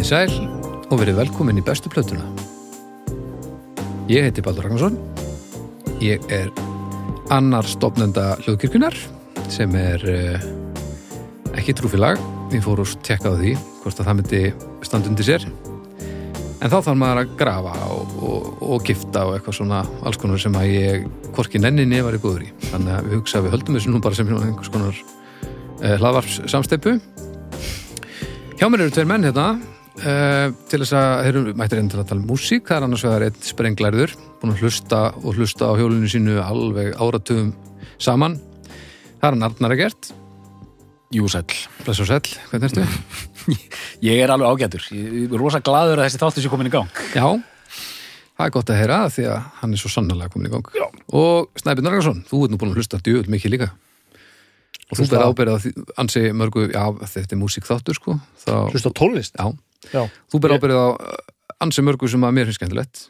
Komið í sæl og verið velkomin í bestu plötuna. Ég heiti Baldur Ragnarsson. Ég er annar stopnenda hljóðkirkjunar sem er uh, ekki trúfélag. Við fórum að tekka á því hvort að það myndi standa undir sér. En þá þarf maður að grafa og, og, og gifta og eitthvað svona alls konar sem að ég hvorki nenninni var í góður í. Þannig að við hugsa að við höldum þessu nú bara sem einhvers konar uh, hlaðvarps samsteipu. Hjá mér eru tveir menn hérna uh, til þess að, þeir eru mættir enn til að tala um músík, það er annars vegar eitt sprenglærður, búin að hlusta og hlusta á hjólinu sínu alveg áratugum saman. Það er hann Arnar Egert, Jú, sæll. bless og sæll, hvernig ertu? Ég er alveg ágætur. Ég er rosa gladur að þessi þáttu sé komin í gang. Já, það er gott að heyra því að hann er svo sannarlega komin í gang. Já. Og Snæbjörn Argarsson, þú ert nú búin að hlusta djöfull mikið líka. Og þú Hlusta ber á- ábyrðað því- ansi mörgu, já, þetta er músík þáttur, sko. Þá, Hlusta á tónlist? já, Já. þú ber ábyrðað á ansi mörgu sem að mér finnst skemmtilegt.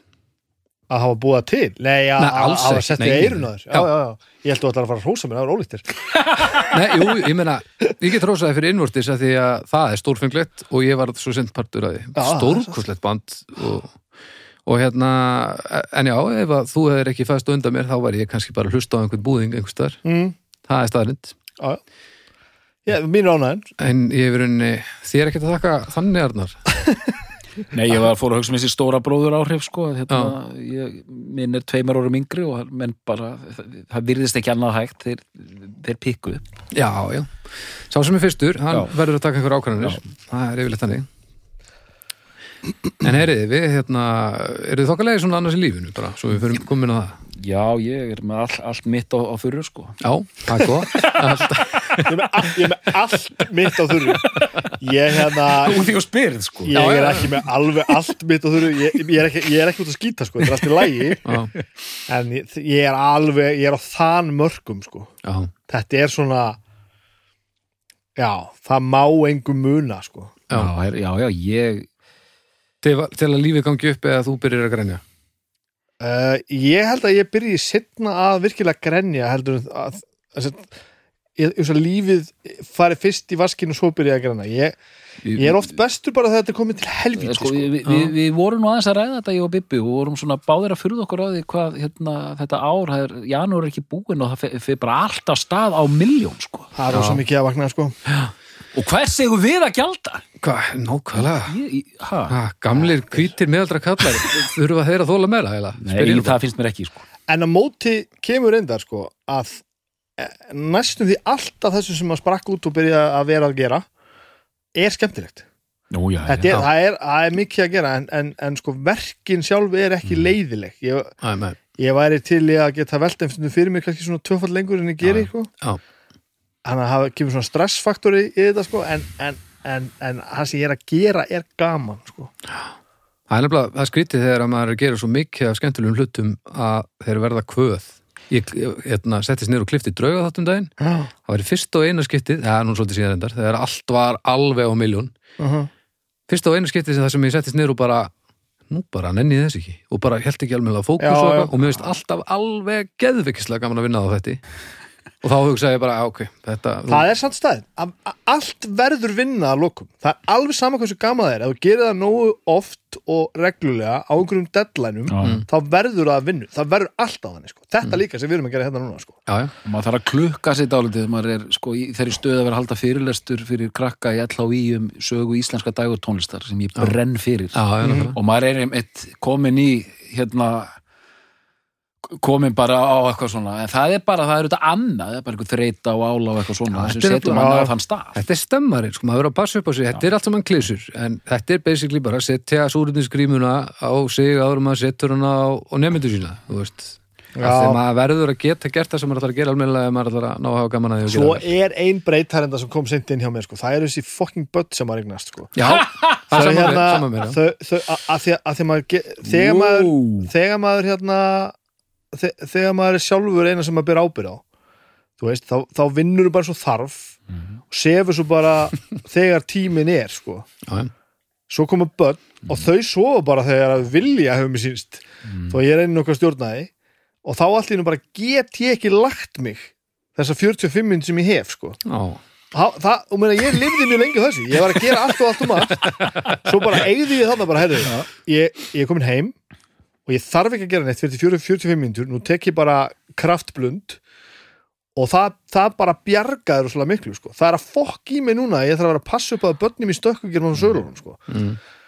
Að hafa búið til? Nei, að að hafa sett í Nei. eirun á þér? Já, Já. já. Ég held þú ætlar að fara að hrósa mér, það er ólíktir. Nei, jú, ég meina, ég get rósaði fyrir innvortis að því að það er stórfenglegt og ég var svo sent partur að því. Stórkoslegt band og, og hérna, en já, ef að þú hefur ekki fæst undan mér, þá væri ég kannski bara að hlusta á einhvern búðing einhvers staðar. Mm. Það er staðarind. Já, já. Já, mín er ánæðin. En ég hefur unni, þér ekkert að þakka þannig, Arnar. Nei, ég var fór að hugsa með þessi stóra bróður áhrif, sko. Hérna, ég, minn er tveimur árum yngri og menn bara, það, það virðist ekki annað hægt. Þeir, þeir pikkuðu. Já, já. Sá sem er fyrstur, hann Já. verður að taka einhver ákvæðanir. Það er yfirleitt þannig. En heyriði, við, hérna, eru þið þokkalegi svona annars í lífinu, bara, svo við fyrir komin á það? Já, ég er með all, allt mitt á, á fyrru, sko. Já, er. Ég er með, all, ég er með allt mitt á þurru. Ég, hérna, Þú því og spyrð, sko. ég er ekki með alveg allt mitt á þurru. Ég, ég, er ekki, ég er ekki út að skýta, sko. Það er allt í lægi. Já, En ég, ég er alveg, ég er á þann mörgum, sko. já. Þetta er svona, já, það má engum muna, sko. Já, já, já, ég, Til, til að lífið gangi upp eða þú byrjar að grænja. Uh, ég held að ég byrji setna að virkilega grenja heldur að, að, að, ég, lífið fari fyrst í vaskinu og svo byrja að grenja ég, ég er oft bestur bara þegar þetta er komið til helvíti sko, sko, við, við, við vorum nú aðeins að ræða þetta ég og Bibbi og vorum svona báðir að furða okkur á því hvað hérna, þetta ár, það er, janúar er ekki búin og það fyrir bara allt á stað á miljón sko. það er rosa mikið að vakna sko. og hvers eigum við að gjalda? Hvað, nákvæmlega? Gamlir hvítir meðaldra kallar, þurfa þeir að þóla meira? Nei, það finnst mér ekki sko. en að móti kemur reyndar sko, að eh, næstum því allt af þessu sem að sprakk út og byrja að vera að gera er skemmtilegt Nú, já, Þetta er, það, er, það er mikið að gera en, en, en sko verkin sjálf er ekki leiðileg ég, Æ, ég væri til í að geta velt einhvern fyrir mér kannski svona tvöfall lengur en ég geri sko. já, þannig að það kemur svona stressfaktori í þetta sko, en, en, en, en það sem ég er að gera er gaman sko. það er nefnilega, það er skrítið þegar að maður er að gera svo mikið af skemmtilegum hlutum að þeir verða kvöð. Ég hérna, settist niður og klifti drauga þáttum daginn. uh Það var í fyrst og eina skiptið, það er nú svolítið síðan endar, þegar allt var alveg á miljón. -huh. Fyrst og eina skiptið sem það sem ég settist niður og bara, nú bara nenni þess ekki. Og bara held ekki alveg að fókus Já, og já. mér finnst alltaf alveg geðvikislega gaman að vinna á þetta. Og þá hugsaði ég bara, "Já, ok, þetta... það er samt stæð að, að allt verður vinna að lokum. Það er alveg sama hversu gaman það er. Ef þú gerir það nógu oft og reglulega á einhverjum deadlineum Já. þá verður það að vinna, það verður alltaf þannig sko. þetta líka sem við erum að gera hérna núna sko. Já, já, Og maður þarf að klukka sér dálítið maður er sko í þeirri stöð að vera að halda fyrirlestur fyrir krakka í LHI um sögu íslenska dagur tónlistar sem ég brenn fyrir. Já, og maður er einmitt komin í hérna komin bara á eitthvað svona en það er bara, það er auðvitað annað það er bara einhver þreita og ála og eitthvað svona sem setur mann á þann stað. Þetta er stemmarinn, sko, maður verður að passa upp á sig. Þetta er allt saman klísur, en þetta er basically bara að setja súrutinsgrímuna á sig áður maður setur hana á, á nefndu sína, þú veist. Þegar maður verður að geta gert það sem maður ætlar að gera almennilega ef maður ætlar að ná að hafa gaman að því að svo er ein breytarenda sem kom seint inn hjá mér sko. það eru þessi fucking börn sem maður eignast sko. Já, það er hérna, þegar maður þegar maður hérna þegar maður er sjálfur eina sem maður ber ábyrð á þú veist, þá, þá vinnur bara svo þarf og sefur svo bara þegar tíminn er sko. Já, já. svo koma börn og þau sofa bara þegar að vilja hefur mér sínst þó ég er einu okkar stjórnaði og þá allir bara get ég ekki lagt mig þessa 45 minn sem ég hef sko. Já, það, það, og meina, ég lifði mjög lengi þessu. Ég var að gera allt og allt um allt. Svo bara eigði ég þarna bara, heyrðu ég, ég er komin heim og ég þarf ekki að gera neitt fyrir 40-45 mínútur nú tek ég bara kraftblund og það, það bara bjargaður svolítið miklu, sko. það er að fokk í mig núna ég þarf að vera að passa upp að börnum í stökku gerum á sögurunum, sko.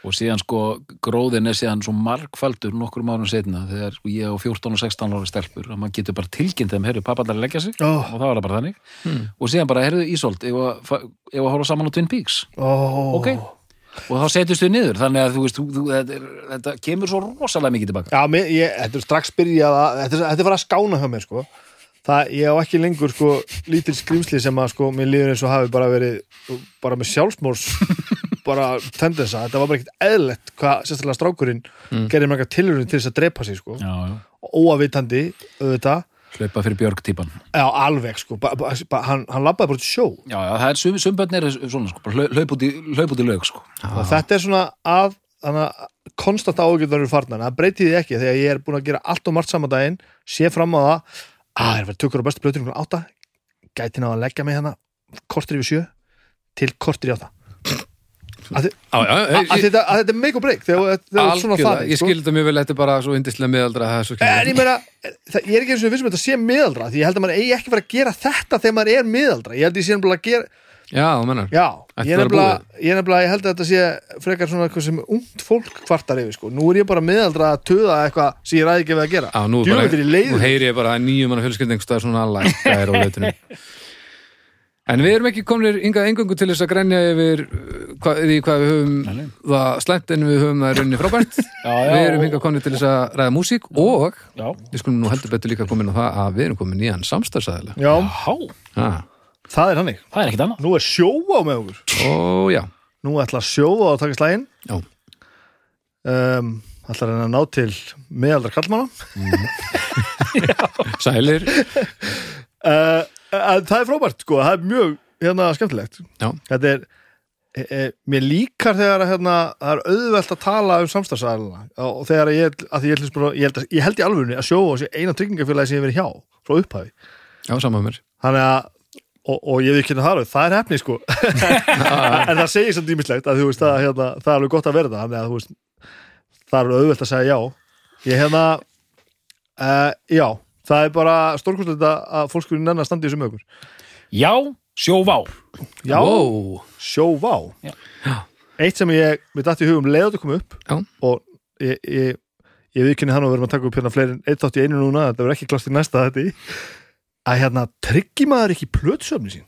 og síðan sko gróðin er síðan svo margfaldur nokkur mánu setna þegar sko, ég og 14 og 16 ára stelpur að maður getur bara tilkynnt þeim, heyrðu, pappa að leggja sig. Oh, og það var það bara þannig. Og síðan bara, heyrðu, Ísolt, ef að, að horfa saman á Twin Peaks? Oh. ok, og þá setjast við niður þannig að þú veist, þú, þú, þetta, þetta kemur svo rosalega mikið tilbaka Já, mér, ég, þetta er strax byrjað að, þetta, er- þetta er fara að skána hjá mér, sko. Það, ég á ekki lengur, sko, lítil skrýmsli sem að, sko, mér líður eins og hafi bara verið, bara með sjálfsmórs, bara tendensa. Þetta var bara ekkert eðlett hvað, sérstaklega strákurinn, mm. gerir marga tilhörun til þess að drepa sig, sko. já, já, Óavitandi, auðvitað. Hlaupa fyrir Björg típan Já, alveg, sko. Ba, ba, hann, hann labbaði bara til sjó. já, já, það er sum, sumbönn er svona sko, bara hlau- hlaup út í, hlaup út í laug sko. Og þetta er svona að, þannig að konstant ágjörðar eru farnar. Það breytir því ekki þegar ég er búin að gera allt og margt saman daginn, sé fram á það, að er verið tökur á bestu blötur um átta, gæti ná að leggja mig hérna kortir yfir sjö til kortir í átta. Að, að, að, þetta, að þetta er make or break þegar þú ert svona þannig ég sko. skil þetta mjög vel, þetta er bara svo indislega miðaldra það er En ég meina, það, ég er ekki eins og vissum að þetta sé miðaldra því ég held að maður eigi ekki fara að gera þetta þegar maður er miðaldra, ég held að ég sé nefnilega að gera Já, þú mennar Já, ég er nefnilega, ég er held að þetta sé frekar svona eitthvað sem ungt fólk kvartar yfir sko. Nú er ég bara miðaldra að töða eitthvað sem ég ræði ekki við að gera. Já, nú, er bara, er nú heyri ég bara nýjum En við erum ekki komnir yngað engungu til þess að grenja yfir uh, hva, því hvað við höfum Nei, það slæmt en við höfum það runni frábært. Já, já, Við erum hingað komnir til þess að ræða músík og já, við skulum nú heldur betur líka komin á það að við erum komin nýjan samstarfsæðilega Já, há, ah. það er hannig það er ekkert annað. Nú er sjóa með okkur. Ó, já, Nú ætla sjóa að taka slægin já, um, ætla að reyna að ná til miðaldra kallmanna sælir. Uh, Það er frábært sko, það er mjög hérna, skemmtilegt. Já, Þetta er e, e, mér líkar þegar að, hérna, það er auðvelt að tala um samstagsæðalina og þegar ég, að ég, ég, held, að- ég held í alvörunni að sjóa sé eina tryggingafélagi sem ég verið hjá frá upphafi. Já, saman mér. Þannig að og, og ég veit ekki það alveg, það er hefni sko. En það segir samt dýmislegt að þú veist það, hérna, það er alveg gott að verða þannig að þú veist það er alveg auðvelt að segja já. Ég hérna uh, já, það er bara stórkostlega að fólk skulle nenni að standa í þessu með okkur já, sjóvá já, Wow. sjóvá Já. eitt sem ég, mér dætti í hugum leiðat að koma upp Já. og ég, ég ég viðkynni hann og verðum að taka upp hérna fleiri en eitt þátt í einu núna, þetta verður ekki klast í næsta þetta í að hérna tryggi maður ekki plötsöfni sín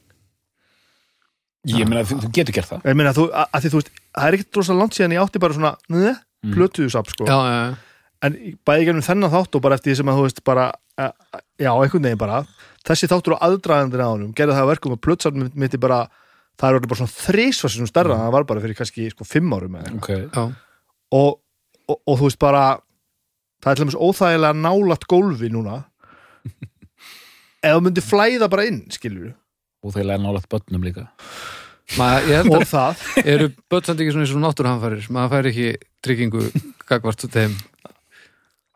ég meina, þú, þú getur gert það ég meina, þú, að, að því þú veist, það er ekkert rosa langt síðan ég átti bara svona, neða, Mm. plötuðusapp sko, Já, já, já, en bæði gennum þennan þátt og bara eftir því sem að þú veist bara, já, einhvern veginn bara. Þessi þáttur á aðdraðandir á honum, gerði það að verkum að plötsappni mitt er bara það er orðið bara svona þrísvarsinum stærra en það var bara fyrir kannski sko fimm árum eða okay. og, og, og þú veist bara það er til dæmis óþægilega nálat gólfi núna. Ef þú myndir flæða bara inn skilur og læra nálægt börnum líga maður, og að það, eru börnsand ekki svona eins og náttúruhamfærir maður fær ekki tryggingu gagvart þeim,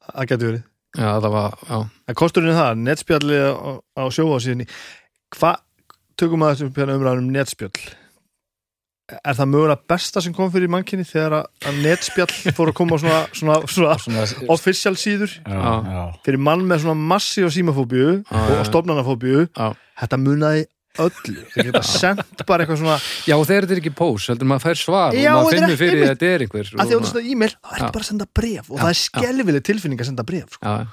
það getur verið já, það var, já. En kosturinn er það, netspjalli á, á sjóa síðan hvað tökum að þessum hérna umræðum um netspjall er það mögulega besta sem kom fyrir mannkynni þegar að, netspjall fór að koma á svona, svona, svona svona, official síður? Já, já. fyrir mann með svona massíu símafóbíu Já, og stofnanafóbíu. Þetta munaði öllu. Þeir geta sendt bara eitthvað svona Já, og þegar þetta er ekki pós, heldur maður fær svar Já, og maður er finnur fyrir að þetta er einhver að því að og þú veist e-mail, ertu Já. bara að senda bref og Já, það er já. skelvileg tilfinning að senda bref sko. Já,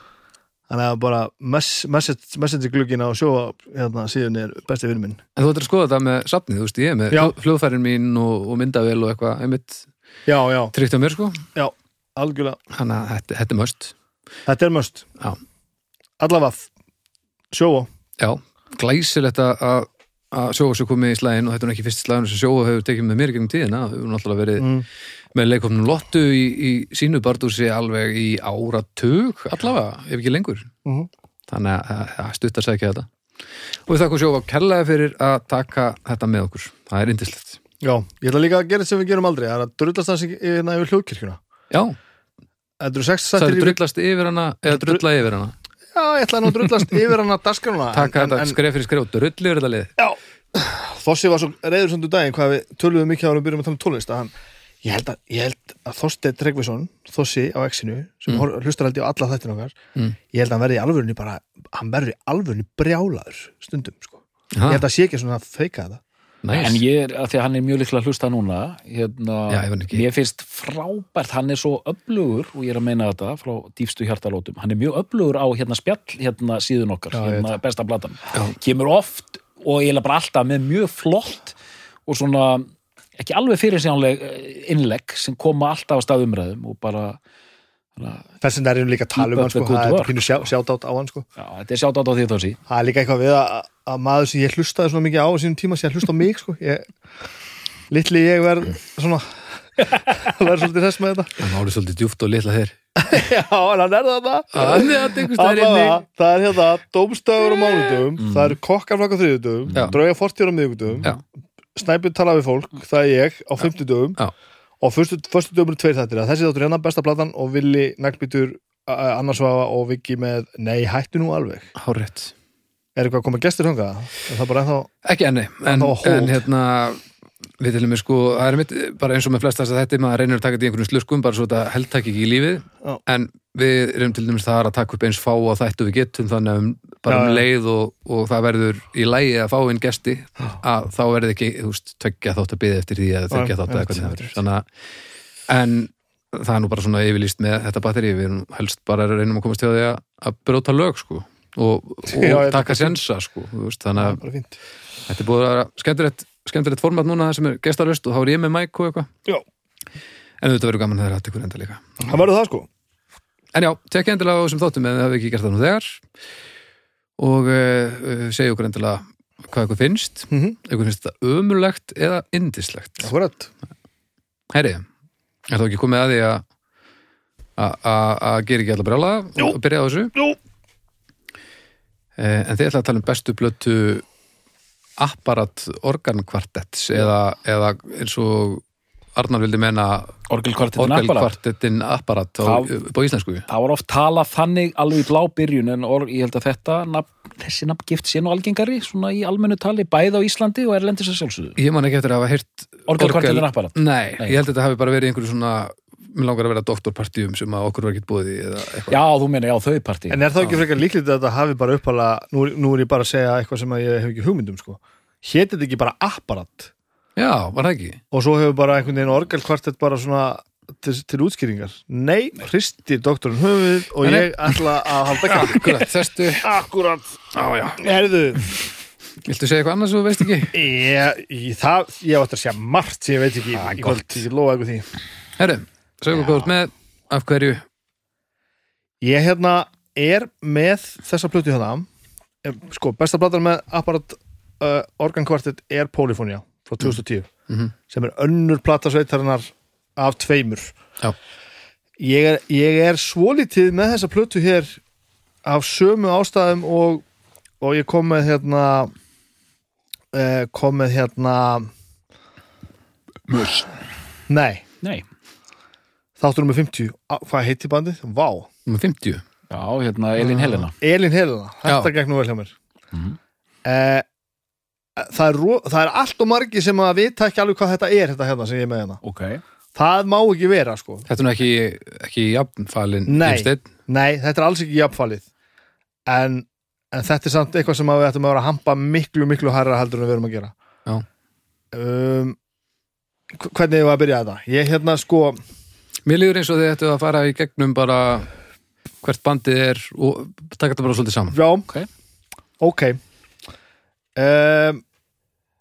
þannig að bara mess, message, messenger glugginn á sjóa hérna, síðan er besti vinn minn. En þú ættir að skoða þetta með safnið, þú veist, ég er með Já. hljóðfærin mín og, og myndavél og eitthvað, einmitt já, já, tryggt á mér, sko. Algjörlega. Þannig að þetta, þetta er möst þetta er möst Já. allavega sjóa. Já, glæsilegt að- sjóa sér komið í slæðin og þetta er ekki fyrst slæðin sem sjóa hefur tekið með mér gegnum tíðina. Við hefur náttúrulega verið mm. með leikofnum Lottu í, í sínu bardúsi alveg í áratug allavega, ef ekki lengur. Mhm. þannig að það stutt að segja þetta. Og við þakkum sjóa kærlega fyrir að taka þetta með okkur, það er indislegt já, ég ætla líka að gera þetta sem við gerum aldrei. Það er að drullast sem hérna yfir hljóðkirkjuna. Já, það er drullast yfir hana eða drulla yfir hana já, ég ætla nú að drullast yfir hana daskaruna taka en, þetta skref fyrir skref og drull yfir þetta lið Þossi var svo reyður samt úr daginn hvað við töluðum mikið ára um byrjum að tala um tónlist að hann, ég held að, ég held að Þorsteinn Tryggvason, Þossi á X-inu sem mm. hlustar held ég á alla þættin okkar Mm. ég held að hann verði í alvörunni bara hann verði í alvörunni brjálaður stundum sko. Ég held að sé ekki svona að feika þetta næs. En ég er, að því að hann er mjög líklega að hlusta núna hérna, Já, ég mér finnst frábært, hann er svo öflugur og ég er að meina þetta frá dýfstu hjartalótum hann er mjög öflugur á hérna spjall hérna síðun okkar, Já, ég hérna besta platan Já. kemur oft og ég er bara alltaf með mjög flott og svona ekki alveg fyrirsjánleg innlegg sem koma alltaf á staðumræðum og bara þess vegna er hann líka að tala um hann sko, það er pínu sjá, sjátt á hann sko. já, þetta er sjátt á því þá sí það er líka eitthvað við að, að maður sem ég hlustaði svona mikið á á sínum tíma sem ég hlusta á mig sko. ég, litli ég verð svona verð svolítið þess með þetta Hann árið svolítið djúft og litla þeir. já, hann er það Hann er að einhvers staðar Allavega, inni. það er hérna dómstöður á mánudum, það eru kokkarflakk á þriðudum, Já. drauga fortjóra Já. snæpið tala við fólk, það er ég á fimmtudum Já. Og fyrstu, fyrstu dögum eru tveir þættir, þessi þáttur hérna besta platan og Villi Naglbytur annars vafa og Viki með nei, hættu nú alveg Hárétt. er eitthvað að koma gestur hanga? Ekki enni, en, en hérna við til mig sko, það er mitt bara eins og með flest þess að þetta maður reynir að taka þetta í einhvern slurkum bara svo þetta heldtaki ekki í lífið. Já. en við erum til dæmis það að taka upp eins fá á þættu við getum þannig að um, bara Já, um leið og, og það verður í lægi að fá inn gesti að þá verður ekki, þú veist, tökja þátt að byggja eftir því að tökja þátt að hvernig það verður. þannig að en það er nú bara svona yfirlýst með þetta batteri við erum helst bara reynum að komast hjá því að, að bróta lög sko og, og Já, taka sensa sko, veist, þannig að? Þetta er búið að vera skemmtilegt, skemmtilegt format núna það sem er gestarvist og þá er ég með mæk og eitthvað. En þetta verður gaman að það er hatt ykkur enda líka. Það verður það sko En já, tekja endilega á þessum þáttum en það hefur ekki gert það nú þegar og uh, segja okkur endilega hvað ykkur finnst. mm -hmm. Ykkur finnst þetta ömulegt eða indislegt. Akkurat Herri, er það ekki komið að því að að- gera ekki allar brjála Jú. og byrja á þessu? Jú. Eh, En þið ætla að tala um bestu blötu apparat organkvartetts eða, eða eins og Arnar vildi menna Orgelkvartettin Apparat. apparat á, Það- á íslensku. Það var oft talað þannig alveg í blá byrjun en or, ég held að þetta nafn, þessi nafngift sé nú algengari svona í almennu tali bæði á Íslandi og erlendis að sjálfsögðu. Ég man ekki eftir að hafa heyrt Orgelkvartettin Apparat? Nei, Nei. ég held að þetta hafi bara verið einhverju svona mér langar að vera doktorpartíum sem að okkur var ekki búið í Já, þú meina, já, þau partí En er það ekki frekar líklegt að þetta hafi bara uppala nú, nú er ég bara að segja eitthvað sem að ég hef ekki hugmyndum sko. Héti þetta ekki bara apparat? Já, var það ekki? og svo hefur bara einhvern veginn orgelkvartett bara svona til, til útskýringar. Nei, hristir doktorinn höfuð og Nei, nei. ég ætla að halda kall Akkurat, þestu Akkurat. Herðu, Viltu segja eitthvað annars og þú veist ekki? ég, ég, það, ég átti að segja margt sem ég veit ekki. Ah, í gott. kvöld, ég lofa eitthvað því. Herru, segja hvað þú ert með af hverju? Ég hérna er með þessa plötu hérna. Sko, besta platan með apparat uh, organkvartett er Polyphonia frá 2010 Mhm. sem er önnur plata sveitarinnar af tveimur. Já. ég er, ég er svolítið með þessa plötu hér af sömu ástæðum og, og ég kom með hérna uh, kom með hérna Mus. Nei, Nei, þáttur nummer 50 Á, hvað heiti bandið? Vá, Númer 50 já, hérna Elín Helena. Elin Helena. Þetta gekk nú vel hjá mér. Mhm. eh, það, er, ro- það er allt og margi sem að vita ekki alveg hvað þetta er þetta hérna sem ég er með hérna. Ok, það má ekki vera sko. Þetta er nú ekki, ekki jafnfalin Nei. Ífsteinn. nei, þetta er alls ekki jafnfalið. En, en þetta er samt eitthvað sem að við ættum að vera að hampa miklu, miklu hærra heldur en við erum að gera. Já. um, hv- hvernig ég var að byrja þetta? Ég hérna sko Mér líður eins og þið ættu að fara í gegnum bara hvert bandið er og taka þetta bara svolítið saman já, Ok. ok um,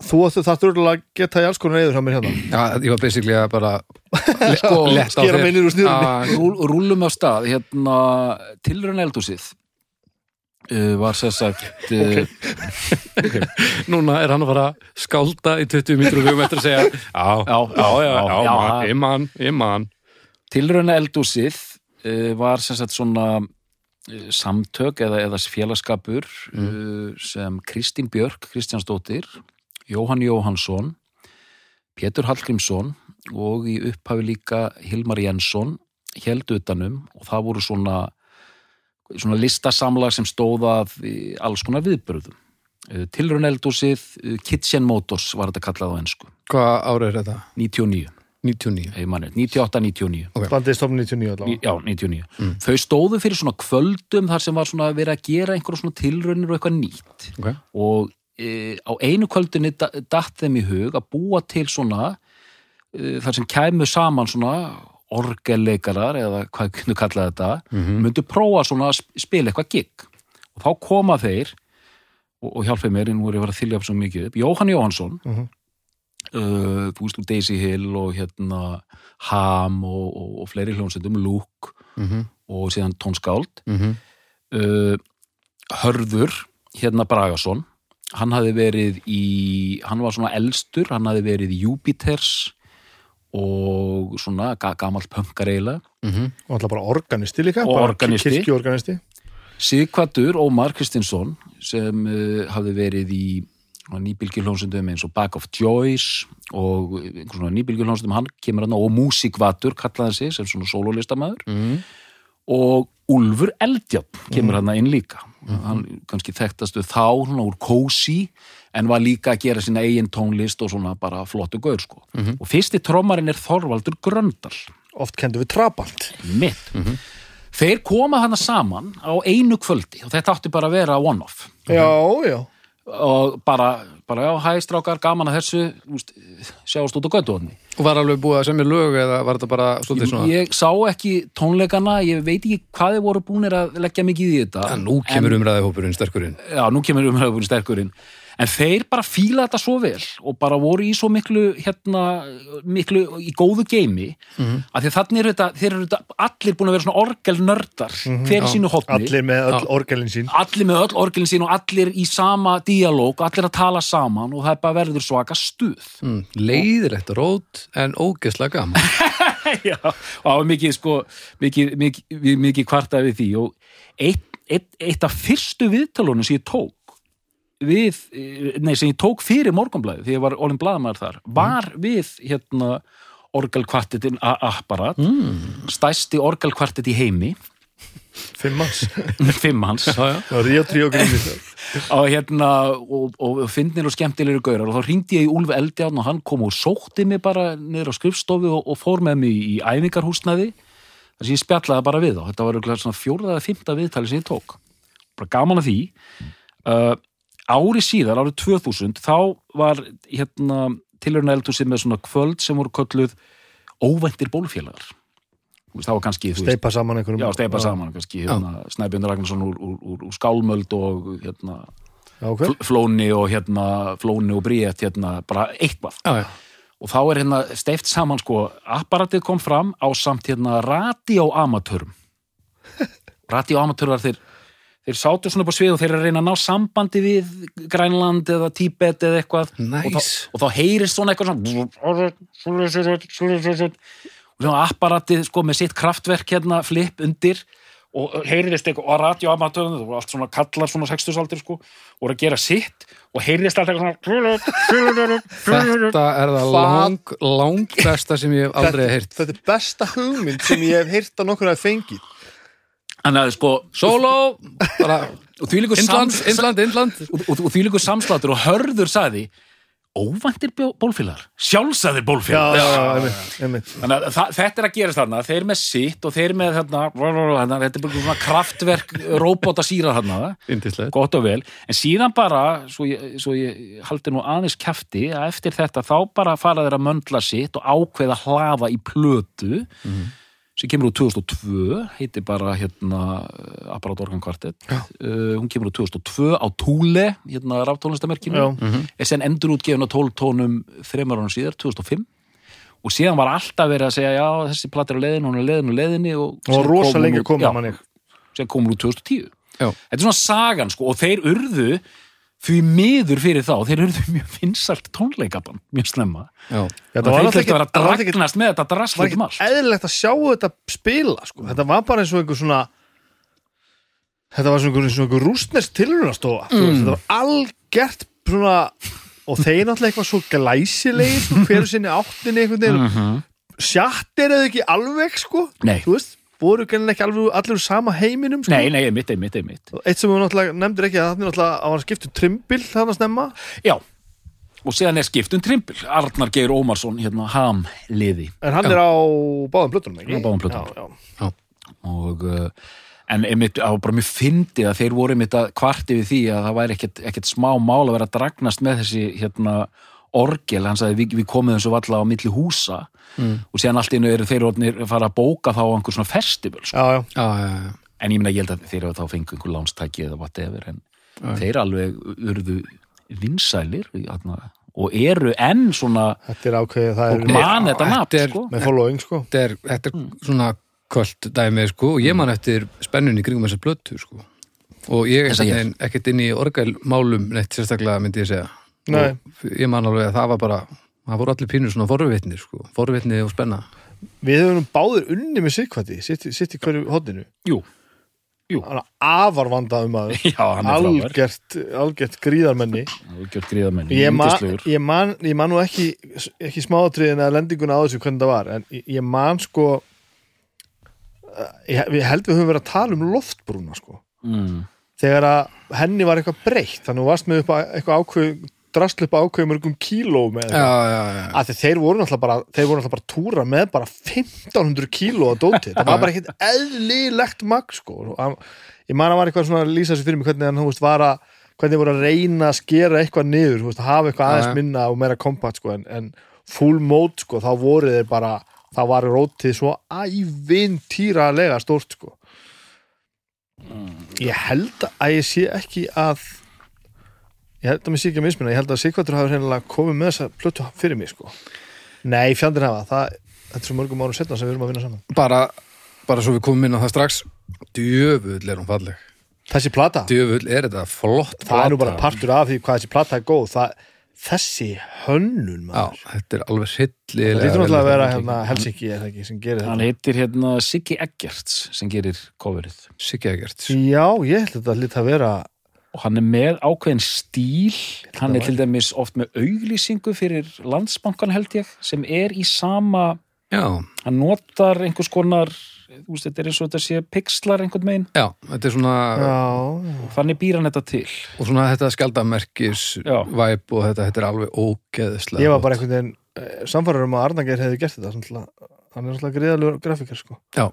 þú ættu það þurfa að geta í alls konar eður hjá mér hérna Já, ég var basically að bara Sko, letta á skera þér. Já, Rúl, rúlum á stað hérna, tilraun eldhúsið uh, var sér sagt uh, Núna er hann að fara að skálda í 20 mítru og við um eftir að segja Já, já, já, já, já, já. man, ég man, ég man tilraun eldhúsið uh, var sér sagt svona uh, samtök eða, eða félagskapur uh, sem Kristín Björk Kristjánsdóttir, Jóhann Jóhannsson Pétur Hallgrímsson og í upphafi líka Hilmar Jensson held utanum og það voru svona svona listasamlag sem stóð af í alls konar viðbröðum Tilraun eldúsið, Kitchen Motors var þetta kallað á ensku. Hvað ára er þetta? 99, 99 ef mann er 98, 99 Ok. bandið stofn 99 allavega. Já, 99 Þau stóðu fyrir svona kvöldum þar sem var svona verið að gera einhverjum svona tilraunir og eitthvað nýtt. Okay. og e, á einu kvöldinni datt þeim í hug að búa til svona e, þar sem kæmu saman svona orgelleikarar eða hvað kynnu kalla þetta myndu prófa svona að sp- spila eitthvað gig. Og þá koma þeir og, og hjálpið mér, nú er ég að fara að þylja upp svo mikið upp Jóhann Jóhannsson. Mhm. Uh, þú veist úr Daisy Hill og hérna Ham og, og, og fleiri hljónsendum Luke mm og síðan tónskáld -hmm. uh, Hörður hérna Bragason hann hafði verið í hann var svona elstur, hann hafði verið í Júpiters og svona ga gamalt pönkar eiginlega. Og alltaf bara organisti líka Og organisti. kirkjuorganisti. Sigvatur Ómar Kristinsson sem uh, hafði verið í nýbylgjuljónsundum eins og Back of Joyce og einhvern svona nýbylgjuljónsundum hann kemur hann og Músikvatur kallaði hann sig sem svona sólólistamæður Mm. og Úlfur Eldjátt kemur hann inn líka. Hann kannski þekktastu þá svona úr Cozy en var líka að gera sína eigin tónlist og svona bara flottu gaur sko. Og fyrsti trommarinn er Þorvaldur Gröndal. Oft kendu við Trabant. Mitt þeir koma hana saman á einu kvöldi og þetta átti bara að vera one-off. Já, já og bara, bara já, hæ strákar, gaman að þessu. Úst, sjáast út á göttuðni Og var alveg búið að semja lög eða var þetta bara svolítið svona? Ég sá ekki tónleikana ég veit ekki hvað þið voru búinir að leggja mikið í þetta. En nú kemur umræðihópurinn sterkurinn. Já, nú kemur umræðubúin sterkurinn en þeir bara fíla þetta svo vel og bara voru í svo miklu hérna, miklu í góðu geimi af því að þannig eru þetta, þeir eru þetta allir búin að vera svona orgelnördar hver í sínu hotni allir með öll orgelin sín. Allir með öll orgelin sín og allir í sama díalóg, allir að tala saman og það er bara verður svaka stuð. Mm. Leiðilegt rót en ógeðslega gaman. Já, og það var mikið sko mikið, mikið, mikið, kvartaði við því og eitt, eitt, eitt af fyrstu viðtalunum sem ég tók við, eh, nei, sem ég tók fyrir morgunblæði því ég var orðin blaðamaður þar var við hérna orgelkvartetin apparat mm. stæsti orgelkvartet í heimi. Fimm manns. Fimm hans og Grímis og hérna og, og finnir og skemmtilegri gaurar. Og þá ringdi ég í Úlf Eldjárn og hann kom og sótti mig bara niður á skrifstofu og, og fór með mig í æfingarhúsnaði. Þar sem ég spjallaði bara við þá. Þetta var svona fjórða eða fymta viðtali sem ég tók. Bara gaman að því. Uh, ári síðar, árið 2000 þá var hérna tilhörna eldhúsið með svona kvöld sem voru kölluð óvæntir bólfélagar það var kannski steipa saman einhverjum já, steipa saman kannski hérna, Snæbjörn Ragnarsson úr, úr, úr, úr skálmöld og hérna já, ok. Fl- Flóni og hérna Flóni og Bríett hérna bara eitthvað. Já, já. Og þá er hérna steift saman sko apparatið kom fram á samt hérna radioamatörum radioamatörar þeir þeir sátu svona upp á svið og þeir eru að reyna að ná sambandi við Grænland eða Tíbet eða eitthvað. Nice. og, þá, og þá heyrist svona eitthvað svona og svona apparatið sko með sitt kraftverk hérna flip undir og heyrðist eitthvað og radioamatöðun það voru allt svona kallar svona 60-saldir sko og að gera sitt og heyrðist allt eitthvað svona Þetta er það lang, lang besta sem ég hef aldrei heyrt. þetta er besta hugmynd sem ég hef heyrt að nokkur að fengið Þannig að sko Solo, sams, Indland, Indland. Og, því líkur samslátur og hörður sagði óvæntir bólfélagar. Sjálfsæðir já, bólfélagar já, já, einmitt. Þannig að þetta er að gerast þarna, þeir með sitt og þeir með þarna, þarna þetta er bara svona kraftverk róbóta sírar þarna, gott og vel, en síðan bara, svo ég, svo ég haldi nú aðeins kæfti, að eftir þetta þá bara fara þeir að möndla sitt og ákveða hlaða í plötu sem kemur úr 2002, heitir bara hérna Apparat Organ Quartet uh, hún kemur úr 2002 á Túle hérna raftónlistamerkinu Já. er sen endur útgefin á 12 tónum þreymar árum síðar, 2005 og síðan var alltaf verið að segja já, þessi platt er á leiðinu, hún er á leiðinu, leiðinu og, og rosa lengi já, manni sem komur úr 2010 Já. þetta er svona sagan sko og þeir urðu því miður fyrir þá, þeir urðu mjög vinsalt tónleikaband, mjög slemma Já, þetta og var alltaf þurftu að það ekki dragnast með þetta var drastlum ekki eðlilegt að sjá þetta spila sko. þetta var bara eins og einhver svona þetta var svona einhver, svona einhver rústnest tilrunastofa mm. þetta var algert svona og þeir náttúrulega eitthvað svo glæsilegir hverju sinni áttinni einhvern veginn Mhm. sjatt er eða ekki alveg sko Nei. þú veist, voru ekki alveg allir sama heiminum sko. Nei, nei, einmitt, einmitt Og eitt sem við náttúrulega nefndir ekki að þannig náttúrulega að hann skiptu trimbil þannig að snemma Já, og síðan er skiptun trimpil Arnar Geir Ómarsson, hérna, ham liði en hann Já. er á báðum plötunum ekki? Á báðum plötunum. já, já. og uh, en einmitt á bara mjög fyndið að þeir voru einmitt að kvarti við því að það væri ekkert, ekkert smá mál að vera að dragnast með þessi hérna orgel, hann sagði við, við komum þessu valla á milli húsa Mm. og síðan allt innu eru þeir orðnir að fara að bóka þá á einhver svona festival sko. já, já. Já, já, já. en ég meina ég held að þeir eru þá fengu einhver lánstæki eða whatever en þeir alveg urðu vinsælir og eru enn svona þetta er ákveðið það er man þetta nafn er- sko. með following sko Þetta er, þetta er svona kvöld dæmið sko og ég man eftir spennun í kringum þessa blötu sko og ég er ekkert inn í orgelmálum neitt sérstaklega myndi ég segja ég man alveg að það var bara það voru allir pínur svona forvitnir sko. Forvitni og spenna. Við höfum nú báðir unni með Sigvati sitt, sitt í hverju hodninu Jú, hann er afar vandað um að algjört, algjört gríðarmenni. Algjört gríðamenni, ég man, ég, man, ég man nú ekki ekki smáatriðin að lendinguna á þessu hvernig það var en ég, man sko uh, ég, ég held við höfum verið að tala um loftbrúna sko. Mm. þegar að henni var eitthvað breytt þannig að þú varst með að eitthvað ákveð drastlu upp ákveðum mörgum kílóum eða já, eitthvað. já, já, að þeir voru náttúrulega bara þeir voru náttúrulega bara túra með bara 1500 kíló að dóti, það var bara ekkit eðlilegt magn sko. Ég man að var eitthvað svona að lýsa sér fyrir mig hvernig hann þú veist var að hvernig voru að reyna að skera eitthvað niður þú veist, að hafa eitthvað aðeins minna og meira kompakt sko en, en full mode sko þá voru þeir bara þá var rótið svo ævintýralega stórt sko. Ég held að ég sé ekki að ég held að mér sé ekki að mismunna ég held að Sigvartur hafi reynilega komið með þessa plötu fyrir mig sko. Nei, fjandinn hafa, það þetta er svo mörgum árum setna sem við erum að vinna saman. Bara, bara svo við komum inn á það strax djöfull er hún falleg. Þessi plata, djöfull er þetta flott það er nú plata. bara partur af því hvað þessi plata er góð. Það, þessi hönnun já, maður. þetta er alveg það hryllilega lítur náttúrulega að vera hérna, Helsinki er það ekki sem gerir Hann þetta. heitir hérna Siggi Eggerts sem gerir coverið. Siggi Egert já, ég held að þetta lítið að vera og hann er með ákveðin stíl. Hann er var- til dæmis oft með auglýsingu fyrir landsbankan held ég sem er í sama já, hann notar einhvers konar þú veist, þetta er eins og þetta sé pixlar einhvern megin já, þetta er svona já, já. þannig býr hann þetta til. Og svona þetta skjaldamerkis Já. væp og þetta, þetta er alveg ógeðslega ég var bara einhvern veginn samfærar um að Arnageir hefði gert þetta hann er náttúrulega gríðalegur grafikar sko. já,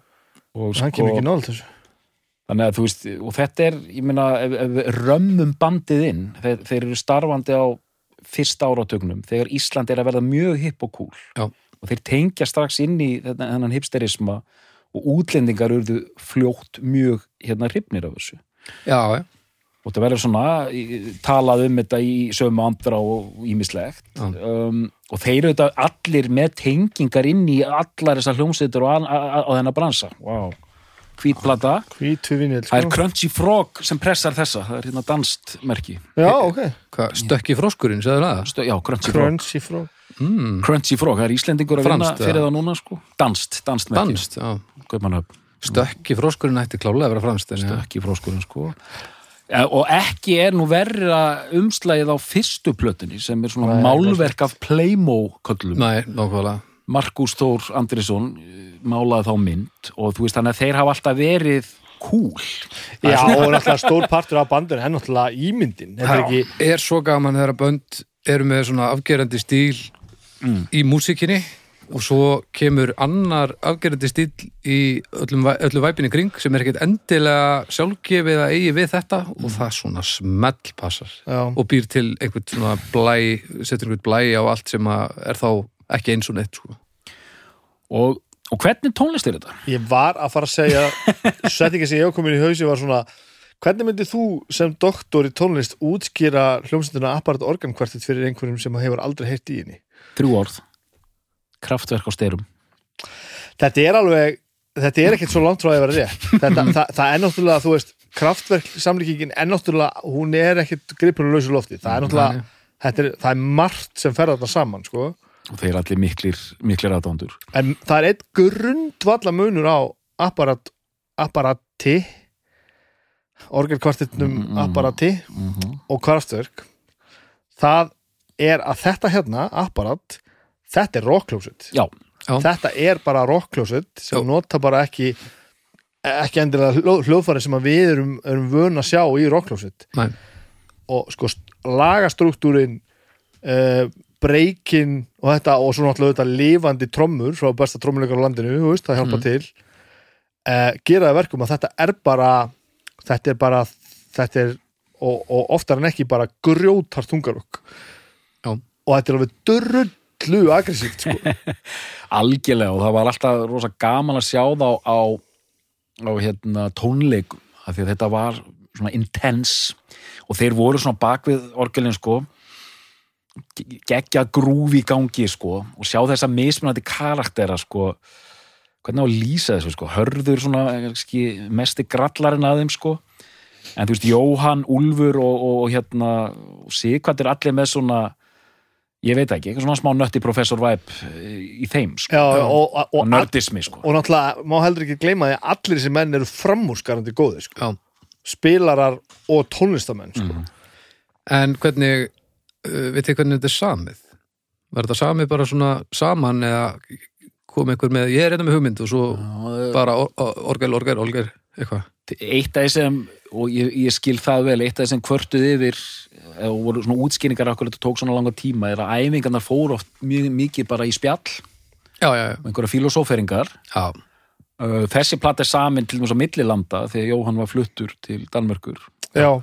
og hann kemur ekki nála þessu Þannig að þú veist, og þetta er, ég meina, römmum bandið inn, þeir, þeir eru starfandi á fyrsta áratögnum, þegar Ísland er að verða mjög hipp og cool. Já. Og þeir tengja strax inn í þennan, hipsterisma og útlendingar urðu fljótt mjög hérna hrifnir af þessu. já, já, Og það verður svona talað um þetta í sömu andra og ímislegt. Um, og þeir eru þetta allir með tengingar inn í allar þessar hljómsveitur á þennan bransa. Wow. Hvítplata. Það er sko. Crunchy Frog sem pressar þessa, það er hérna danst merki. já, ok, hvað, stökki froskurinn, segðu það Stö, já, Crunchy Frog. crunchy frog mm, Crunchy Frog, það er Íslendingur að vinna fyrir það núna, sko. Danst, danst merki. danst, stökki froskurinn ætti klálega að vera já, ekki fróskurinn, sko. Og ekki er nú verra umslægið á fyrstu plötunni sem er svona Nei, málverk af Playmo-köllum. nei, nákvæmlega Markus Þór Andrisson eh, málaði þá mynd og þú veist þannig að þeir hafa alltaf verið cool. já, og náttúrulega stór partur af bandun er náttúrulega ímyndin er ekki, er svo gaman þegar bönd eru með svona afgerandi stíl Mm. í músikinni og svo kemur annar afgerandi stíl í öllum, væ- öllu væpinni kring sem er ekkert endilega sjálfgefið að eigi við þetta og það svona smell passar já, og býr til einhvern svona blæ setur einhvern blæ á allt sem er þá ekki eins og neitt sko. Og, og hvernig tónlist er þetta? ég var að fara að segja settingi sem ég hef komin í hausi var svona hvernig myndið þú sem doktor í tónlist útskýra hljómsenduna apparat organkvartet fyrir einhverjum sem hefur aldrei heyrt í henni Þrjú orð. Kraftverk á styrum. þetta er alveg, þetta er ekkert svo langt frá að vera rétt þetta, það, það er náttúrulega, þú veist kraftverk samlíkingin er náttúrulega hún er ekkert lausu lofti það er náttúrulega, er, það er margt sem fer þarna saman, sko Og þeir allir miklir, miklir aðdándur. en það er eitt grundvalla munur á apparat, apparati orgelkvartetnum Mm, mm. apparati Mm -hmm. og kraftverk það er að þetta hérna apparat, þetta er Já. þetta er bara rockljósut sem Já. nota bara ekki ekki endilega hljó- hljóðfæri sem við erum, erum vön að sjá í rockljósitt Nei. og sko st- lagastruktúrin uh, breykin og þetta og svo náttúrulega þetta lifandi trommur frá besta trommuleikar á landinu, veist, það hjálpa Mhm. til uh, gera það verkum að þetta er bara þetta er bara þetta er, og, og oftar en ekki bara grjótar þungarokk Já. og þetta er alveg dörrullu aggressíft sko. algjörlega og það var alltaf rosa gaman að sjá þá á, á hérna, tónleikum af því að þetta var svona intense og þeir voru svona bakvið orgelin sko ge- geggja grúfi í gangi sko og sjá þessa mismunandi karaktera sko hvernig á að lýsa þessu sko hörður svona ekki, mesti grallarinn að þeim sko en þú veist Jóhann, Úlfur og, og, og hérna og Sigvart er allir með svona ég veit ekki, eitthvað svona smá nötti professor Væp í þeim sko Já, og, og, og og, nördismi sko og náttúrulega má heldur ekki gleyma því að allir þessi menn eru framúrskarandi góði sko. Já. spilarar og tónlistamenn sko. Mhm. En hvernig, veit þið hvernig þetta er samið? Var þetta samið bara svona saman eða kom einhver með, ég er hérna með hugmynd og svo bara or, or, orgel, orgel, orgel, eitthvað. eitt af þessum og ég, ég skil það vel, eitt af þessum kvörtuð yfir eða voru svona útskýringar okkur þetta tók svona langa tíma er að æfingarnar fóru oft mjög mikið bara í spjall Já, já, já. og einhverja filosóferingar Já, þessi platt er samin til dæmis á millilanda þegar Jóhann var fluttur til Danmörkur Já,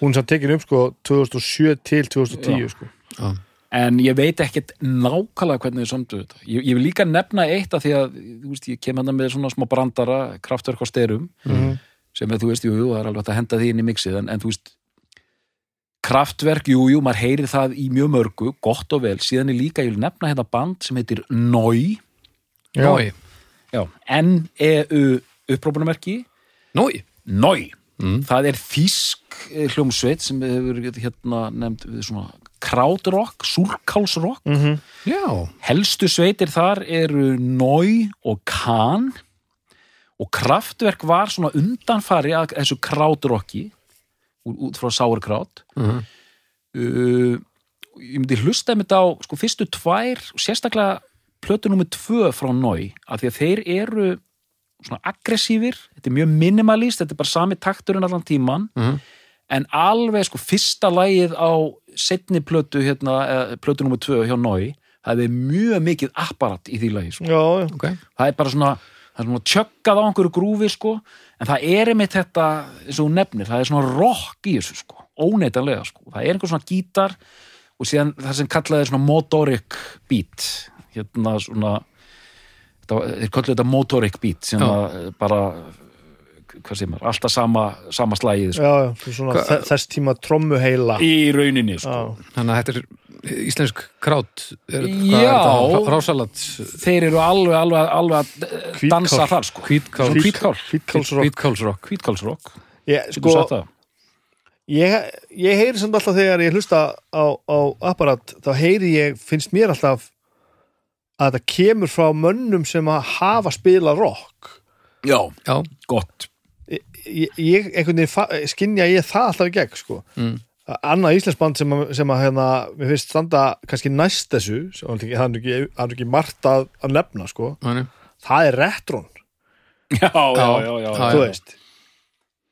hún sem tekin upp sko 2007 til 2010 Já. sko. já. en ég veit ekkert nákvæmlega hvernig þið sömdu þetta ég, ég vil líka nefna eitt af því að þú veist, ég kem hérna með svona smá brandara kraftverk á styrum Mhm. sem er, þú veist, jú, jú, það er alveg að henda því inn í mixið, en, en þú veist kraftverk, jú, jú, maður heyrir það í mjög mörgu, gott og vel síðan er líka, ég vil nefna hérna band sem heitir Nói. Nói. N-E-U upprópunamerki, Nói. Nói Mm. það er þýsk eh, hljómsveit sem hefur hérna nefnd við svona krautrock, súrkálsrock Mhm. Já, helstu sveitir þar eru Nói og Kahn og kraftverk var svona undanfari að þessu krautrocki út, frá sauerkraut Mhm. uh, ég myndi hlusta með þetta á sko, fyrstu tvær og sérstaklega plötu nummer tvö frá Nói af því að þeir eru svona aggressífir, þetta er mjög minimalist þetta er bara sami takturinn allan tíman Mhm. en alveg sko fyrsta lagið á setni plötu hérna, eða plötu nummer tvö hjá Nói það er mjög mikið apparat í því lagi sko. Já, já. ok. það er bara svona það er svona tjöggað á einhverju grúfi sko, en það er einmitt þetta eins og nefnir, það er svona rock í þessu sko, óneitanlega sko það er einhver svona gítar og síðan það sem kallaði svona motoric beat hérna svona þeir kallu þetta motoric beat sem að bara hvað sem er, alltaf sama, sama slægið sko. þess tíma trommuheila í rauninni sko. Þannig að þetta er íslensk krát. Er, Já. Rásalat. þeir eru alveg, alveg, alveg að eh, dansa þar sko Hvítkálsrock Hvítkálsrock. Ég, sko, sko, ég, ég heyri samt alltaf þegar ég hlusta á, á apparat þá heyri ég, finnst mér alltaf að þetta kemur frá mönnum sem að hafa spilað rock já, Já, gott ég, ég einhvern veginn skynja ég það alltaf í gegn sko. Mm. annað íslensband sem að, sem að hérna, mér finnst standa kannski næst þessu það er ekki, það er ekki margt að, að nefna sko. þannig. það er retron, já, já, já, já, Já, þú veist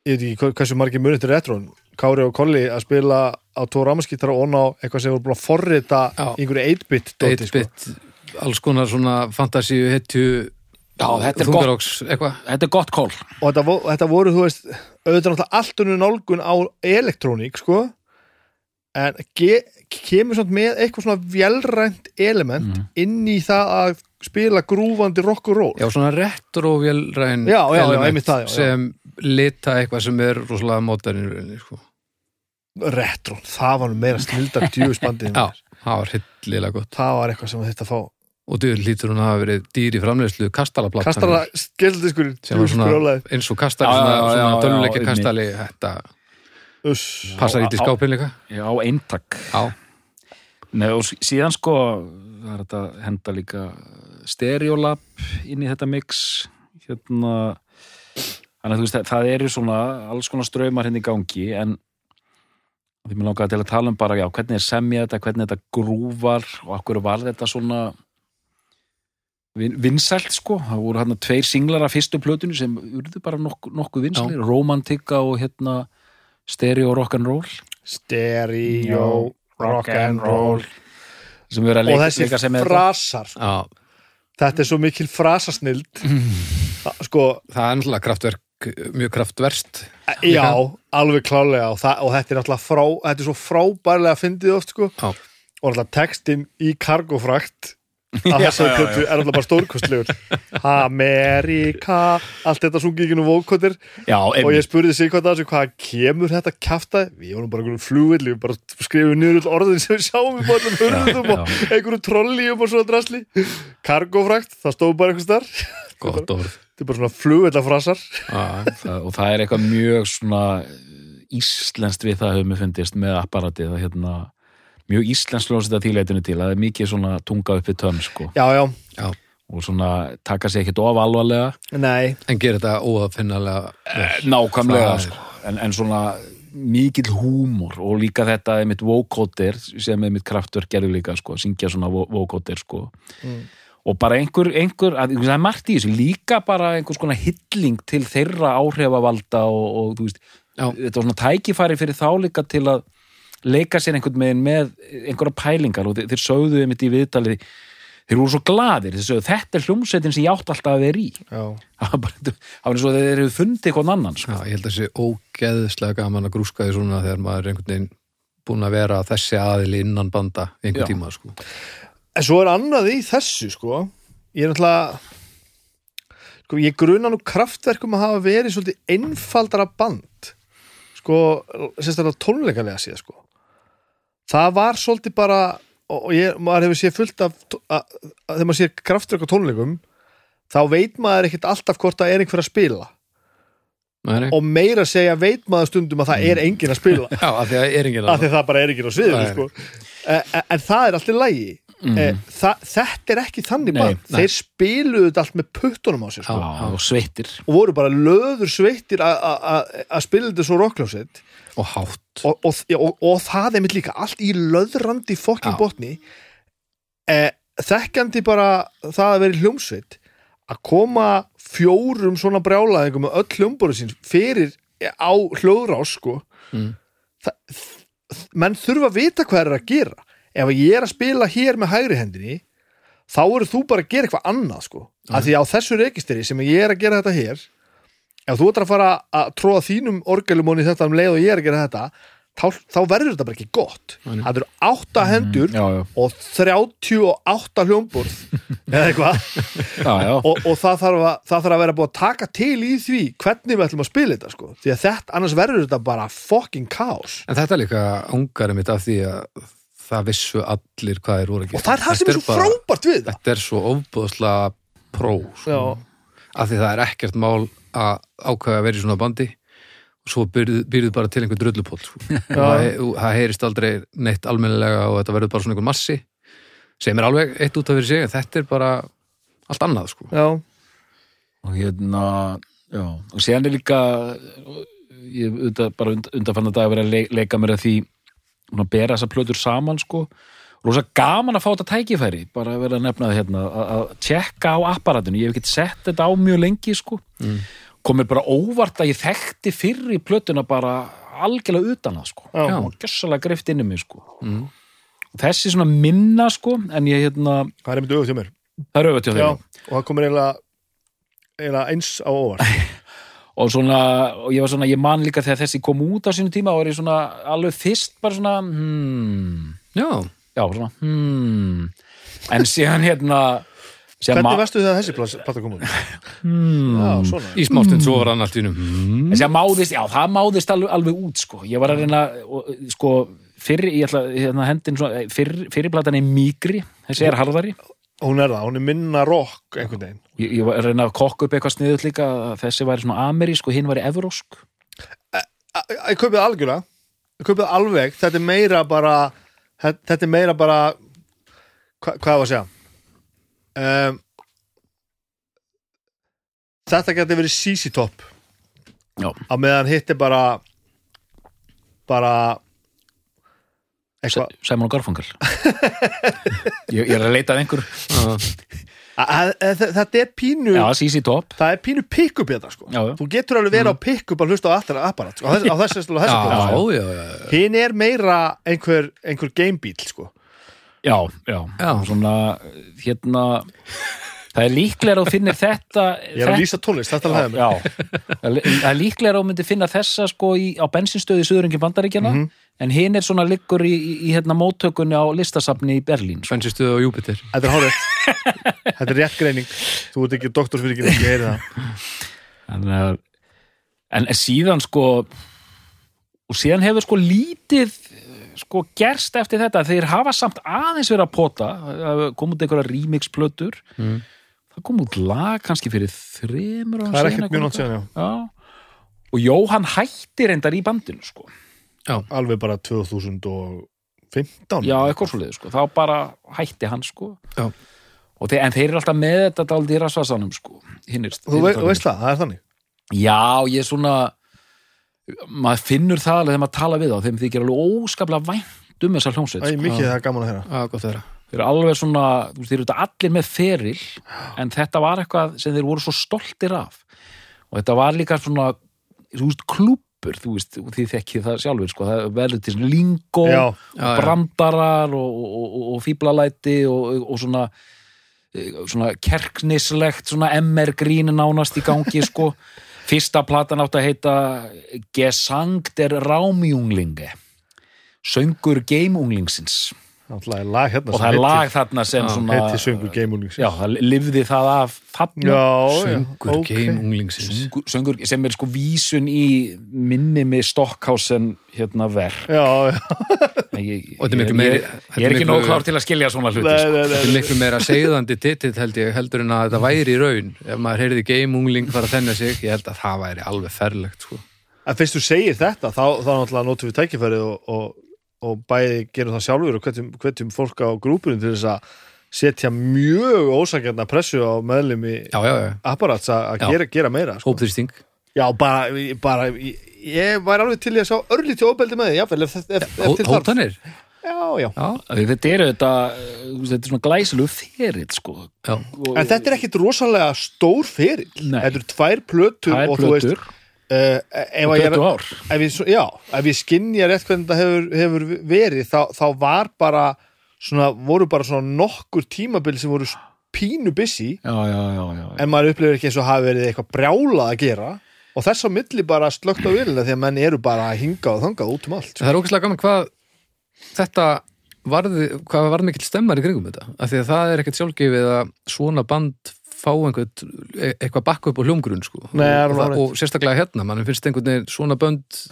ég veit ekki hversu margir munið til retron Kári og Kolli að spila á tvo ramaskítara og á eitthvað sem voru búin að forrita einhverju 8-bit dóti, sko. 8-bit, alls konar svona fantasíu, er þungaróks, eitthvað. þetta er gott kól og þetta, vo- þetta voru, þú veist auðvitað náttúrulega allt unnur nálgun á elektróník, sko en ge, kemur samt með eitthvað svona vélrænt element Mhm. inn í það að spila grúfandi rock og roll Já, svona retrovélræn Já, já, já, element einmitt það, já, já. sem lita eitthvað sem er rosalega mótarinn sko. retro, það var nú meira snildar djúfisbandið Já, það var hillilega gott það var eitthvað sem þetta fá og djúður lítur hún að hafa verið dýr í framleiðslu kastalaplatt kastara skildiskur sem var svona eins og kastali, Já, svona, já, kastali þetta passar ít í skápin líka. Já, eintak. Já, Nei, og sí- síðan sko það er þetta að henda líka stereolab inn í þetta mix hérna. Þannig að þú veist, það, það eru svona alls konar ströymar hérna í gangi en því mér langaði til að tala um bara já, hvernig er semja þetta, hvernig þetta grúfar og akkur var þetta svona vinsælt sko, það voru hérna tveir singlar af fyrstu plötunni sem urðu bara nokkuð nokku vinsælir, Romantika og hérna Stereo Rock'n'Roll Stereo, rock and roll. sem við erum að og þessi frasar. Já, þetta er svo mikil frasasnild. Það- sko, það er náttúrulega kraftverk, mjög kraftverst. já, alveg klálega og, það, og þetta er náttúrulega frá, þetta er svo frábærlega fyndið oft sko. Já. og náttúrulega textin í kargofrakt að þessari plötu er náttúrulega bara stórkostlegur. Amerika allt þetta sungið ekki nú vókotir og ég spurði sig hvað það hvað kemur þetta kjafta við vorum bara einhverjum flugvill við bara skrifum niður orðin sem við sjáum við bara hörðum og einhverjum trollíum og svona drasli. Kargofrakt, það stóð bara einhvers þar Gott orð. þetta er bara svona það, og það er eitthvað mjög svona íslenskt við það hefur mér fundist með apparatið að hérna mjög íslenskt ljónsið að tíleitinu til að það er mikið svona tunga upp við tönn sko já, já, já. og svona taka sér ekkert of alvarlega nei En gerir þetta óafinnalega vel. nákvæmlega er- sko. en, en svona mikill húmor og líka þetta einmitt vocoder sem einmitt kraftverk gerðu líka sko, syngja svona vocoder sko Mm. og bara einhver, einhver að, það er margt í þessu, líka bara einhvers konar hilling til þeirra áhrifavalda og, og þú veist, Já. þetta var svona tækifæri fyrir þá líka til að leika sér einhvern veginn með einhverja pælingar og þeir, þeir sögðu einmitt í viðtalið þeir voru svo gladir, þeir sögðu þetta er hljómsveitin sem ég átt alltaf að vera í það var það eins og þeir eru fundið eitthvað annan sko. Já, ég held að þessi ógeðslega gaman að grúska því svona þegar maður er einhvern veginn búin að vera þessi aðili innan banda í einhver Já. tíma, sko. En svo er annað í þessu sko Ég er náttúrulega sko, ég gruna nú kraftverkum að hafa verið svolítið einfaldara band sko, sérstaklega tónleikalega síðan sko það var svolítið bara og og ég, maður hefur séð fullt af þegar maður séð kraftverk á tónleikum þá veit maður ekkert alltaf hvort það er einhver að spila Nei, og meira segja veit maður stundum að það er engin að spila Já, af því að að að það bara er ekki á sviðinu sko. en, en það er alltaf lægi mm. Þa, þetta er ekki þannig nei. þeir spiluðu allt með puttunum á sér sko. Og og voru bara löður sveittir að spila þetta svo rockljósitt og hátt. og, og, og, og það er mitt líka allt í löðrandi fokkin Já. botni eh, þekkjandi bara það að vera hljómsveit að koma fjórum svona brjálaðingum með öll hljómboru sín fyrir á hljóðrás sko Mm. það, menn þurfa að vita hvað er að gera ef ég er að spila hér með hægri hendinni þá eru þú bara að gera eitthvað annað sko af því á þessu rekisteri sem ég er að gera þetta hér ef þú ætlar að fara að tróða þínum orgelumóni þetta um leið og ég er að gera þetta þá, þá verður þetta bara ekki gott. Það eru átta hendur já, já, og 38 hljómborð eða eitthvað. Og, og það, þarf að, það þarf að vera búið að taka til í því hvernig við ætlum að spila þetta sko. því að þetta, annars verður þetta bara fucking kaos. En þetta er líka ungarinn mitt af því að það vissu allir hvað er voru að gera. og það er það sem er svo frábært við það. Þetta er svo ofbúðslega pró, sko. Af því það er ekkert mál að ákveða að vera í svona bandi og svo byrjuð, bara til einhver drullupól, sko. Það, he- það heyrist aldrei neitt almennilega og þetta verður bara svona einhver massi sem er alveg eitt út af fyrir sig en þetta er bara allt annað, sko. Já. og hérna já, og séðan er líka ég auðvitað bara und, undanfann að dag að le leika mér að því svona, bera þessar plötur saman sko rosa gaman að fá þetta tækifæri bara að vera að nefna það hérna að- tjekka á apparatinu, ég hef ekki sett þetta á mjög lengi sko Mm. komir bara óvart að ég þekkti fyrr í plötuna bara algjörlega utan það sko Já. og gjössalega greift inn í mig sko Mm. þessi svona minna sko en ég hérna, það er einmitt auðvitað hjá mér það er auðvitað hjá Já. þeim og það komur eiginlega, eins á óvart og svona, og ég var svona, ég man líka þegar þessi kom út á sínu tíma og var ég svona alveg fyrst bara svona hmm, Já, já, svona hmm. En síðan hérna síðan hvernig ma- vestu þegar þessi plass- plata kom út? hmm, Já, svona. Í smástund svo var hann allt í num. Mm. en síðan máðist, já, það máðist alveg, alveg út, sko, ég var að reyna og, sko, fyrir, ég ætla hérna hendin svona, fyrir, fyrir platan er mýgri þessi er harðari. Hún er það, hún er minna rock einhvern veginn. Ég, ég var að reyna að kokka upp eitthvað sniðut líka að þessi væri svona amerísk og hinn væri evrósk ég kaupið algjörlega. Ég kaupið alveg, þetta er meira bara þetta þetta er meira bara hva, hvað var að segja? Um, þetta geti verið CC Top Já. á meðan hitt er bara bara eitthvað Sæmon og Garfungal ég, ég er að leita að einhver þetta er pínu Já, CC Top. Það er pínu pick-up í þetta sko. Já, þú getur alveg verið á pick-up að hlusta á allra apparat sko, á þess- á þessu á þessu Já, já. hinn er meira einhver, einhver gamebíl sko. Já, já, Já. Svona, hérna Það er líklega að þú finnir þetta ég er að lýsa tónlist, þetta er að Já, það er- það er líklega að þú myndir finna þessa sko í, á bensinstöði í Suðurengi Bandaríkjana Mhm. En hinn er svona liggur í, í, í hérna móttökunni á listasafni í Berlín sko. Svensistuð á Júpiter þetta er hárið þetta er rétt greining, þú ert ekki doktorsfyrirkir ekki heyri það en, en síðan sko og síðan hefur sko lítið sko gerst eftir þetta þeir hafa samt aðeins verið að pota kom út einhverja remix-plötur Mm. það kom út lag kannski fyrir þremur það er ekkert mjög nátt síðan, já Já. og Jóhann hætti reyndar í bandinu sko. Alveg bara 2015 já, eitthvað svo sko. þá bara hætti hann sko. Já. Og þeir, en þeir eru alltaf með þetta dálítið í rasvarsanum sko. Hinnir, þú, vei, veist það, það er þannig Já, ég er svona maður finnur það alveg þegar maður tala við þá þeim þykir alveg óskaplega vænt um þessa hljómsveit Æ, sko. mikið það er gaman að Já, þeirra þeir eru alveg svona, þú veist, þeir eru allir með feril en þetta var eitthvað sem þeir voru svo stoltir af og þetta var líka svona, þú klúppur þú veist, og þið þekkið það sjálfur sko, það verður til lingó brandarar og, og, og, og fíblalæti og, og svona eh, svona kerknislegt svona MR grín nánast í gangi sko. Fyrsta platan átt að heita Gesang der Raumjunglinge söngur geimunglingsins náttúrulega er lag hérna og það er lag þarna sem Já, svona heiti söngur gameunglings já, það lifði það af þarna já, Söngur okay. game unglingsins Söngur, söngur sem er sko vísun í minni með Stockhausen hérna verk já, já. ég, Og þetta er miklu ég- meiri- ég, er ekki nóg klár til að skilja svona hluti sko. Þetta er miklu meira segðandi titill held ég heldur en að þetta væri í raun ef maður heyrði game ungling fara að þenna sig ég held að það væri alveg ferlegt sko. En fyrst þú segir þetta, þá, þá náttúrulega notum við tækifærið og, og, bæði gerum það sjálfur og hvetjum, hvetjum fólk á grúpunum til þess að setja mjög ósakjarna pressu á já, já, apparats að gera, gera meira sko. hópþrýsting. Já, bara, bara ég, ég var alveg til í að sjá örlítið óbeldi með þið, jáfnvel, ef, ef, ef, ef til þarf. Hótanir? Já, já, Já, Því þetta er þetta þetta er svona glæsilegu ferill sko. já, en þetta er ekkit rosalega stór Nei. Þetta eru tvær plötur það er og þú veist plötur uh, ef, ég, 20 ár. ef ég, já, ef ég skinja rétt hvernig þetta hefur, hefur verið þá, þá var bara svona, voru bara svona nokkur tímabil sem voru pínu busy já, já, en maður upplifir ekki eins og hafi verið eitthvað brjálað að gera. Og þess á milli bara slögt á vilina því að menn eru bara að hinga og þangað út um allt það er ógæslega gaman hvað þetta varði, hvað varð mikill stemmar í kringum þetta, af því að það er ekkert sjálfgefið að svona band fá einhvern, e- eitthvað bakka upp á hljómgrunn sko. Nei, það er og, alveg og, og sérstaklega hérna, mann finnst einhvern veginn svona bönd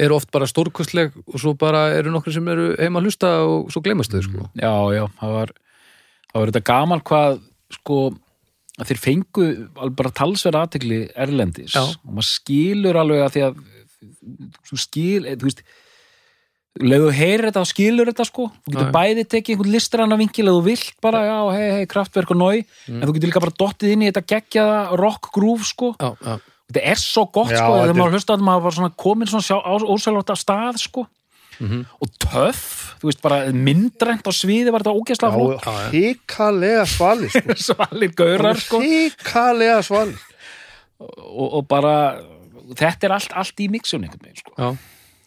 eru oft bara stórkostleg og svo bara eru nokkri sem eru heima að hlusta og svo gleymast þau sko. já, já, það var það var þetta gaman hvað sko að þeir fengu alveg bara talsverða aðtekli erlendis Já. og maður skilur alveg að því að þú skil, þú veist leðu heyrir þetta og skilur þetta sko. Þú getur bæði tekið einhvern listranna vinkil eða þú vilt bara, já, hei, hei, kraftverk og nói Mm. en þú getur líka bara dottið inn í þetta geggjaða rock groove sko. Já, já, þetta er svo gott Já, sko þegar maður hlusta að maður var svona komin svona sjá, á, ósælvátt af stað sko. Mhm. og töff, þú veist bara myndrænt á sviði var þetta ógeðslega flott. Já, hikalega svali sko. svalir gaurar sko. hikalega svali og, og bara þetta er allt, allt í mixun einhvern veginn sko. Já.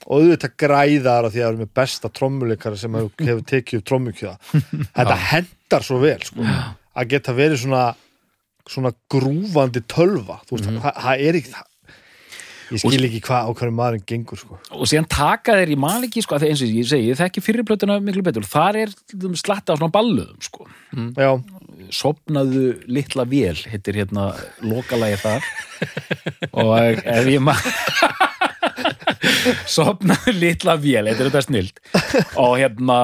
Og auðvitað græðar að því að það eru með besta trommuleikara sem hefur, tekið upp trommukjöða þetta hendar svo vel sko. að geta verið svona svona grúfandi tölva veist, það, það er ekki það ég skil ekki hvað á hverju maðurinn gengur sko. og síðan taka þeir í man ekki sko, eins og ég segi, ég þekki fyrirblötuna miklu betur. Þar er slatta á svona balluðum sko. Já, sopnaðu litla vél heitir hérna lokalagi þar. Og ef ég maður sopnaðu litla vél heitir þetta snilt. Og hérna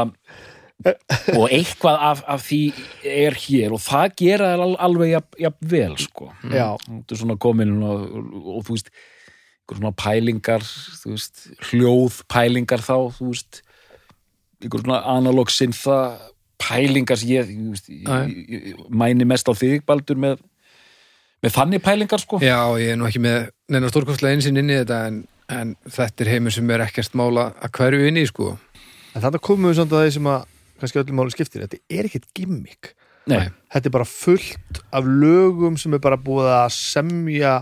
og eitthvað af, af því er hér og það gera þær al, alveg jafn, jafn vel sko. Já, þú er svona komin og, og, þú veist einhver svona pælingar veist, hljóðpælingar þá þú veist einhver svona analog synþa pælingar sem ég, ég, ég, ég mæni mest á þig Baldur með, með þannig pælingar sko. Já, ég er nú ekki með neina stórkostlega einsinn inn í þetta en, en þetta er heimur sem er ekkert mála að hverju inn í sko. en þetta komum við samt að því sem að kannski öllum máli skiptir, þetta er ekkert gimmick. Nei. þetta er bara fullt af lögum sem er bara búið að semja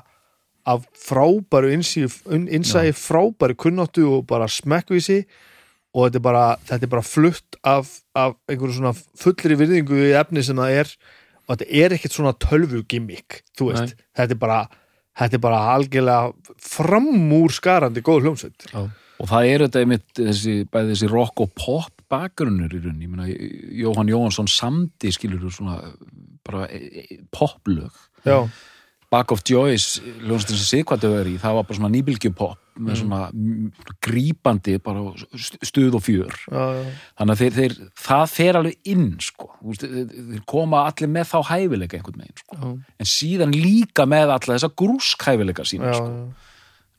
af frábæru innsæði frábæru kunnáttu og bara smekkvísi. Og þetta er bara, þetta er bara flutt af, af einhverju svona fullri virðingu í efni sem það er. Og þetta er ekkert svona tölvu gimmick þú veist, þetta er bara þetta er bara algjörlega framúr skarandi góð hljómsveit. Og það er þetta einmitt þessi, bæði þessi rock og pop bakgrunnur í rauninni, ég meina Jóhann Jóhansson samdi skilur svona bara e, e, poplög. Já, Back of Joys, hljónstin sem Sigvartu er í, það var bara svona nýbylgjupop með Mm. svona mm, grípandi stuð og fjör já, já, þannig að þeir, þeir, það fer alveg inn sko, þeir, koma allir með þá hæfileika einhvern veginn sko. En síðan líka með alla þessa grúskhæfileika sína já, sko.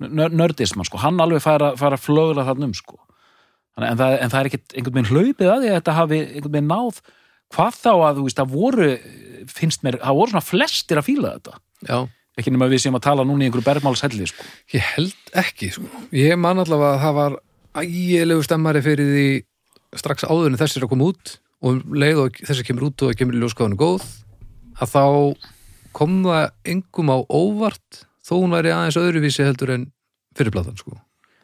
nördisman, sko, hann alveg fær að, fær að flögra þarna um sko. En, það, en það er ekkert einhvern veginn hlaupið að því að þetta hafi einhvern veginn náð hvað þá að þú veist, það voru finnst mér, það voru svona flestir að fíla þetta Já, ekki nema við sem að tala núna í einhverju bergmálshelli sko. ég held ekki sko. Ég man allavega að það var ægilegu stemmari fyrir því strax áður en þessir að koma út og um leið og þessi kemur út og kemur í ljóskaðinu góð að þá kom það engum á óvart þó hún væri aðeins öðruvísi heldur en fyrirplatan sko.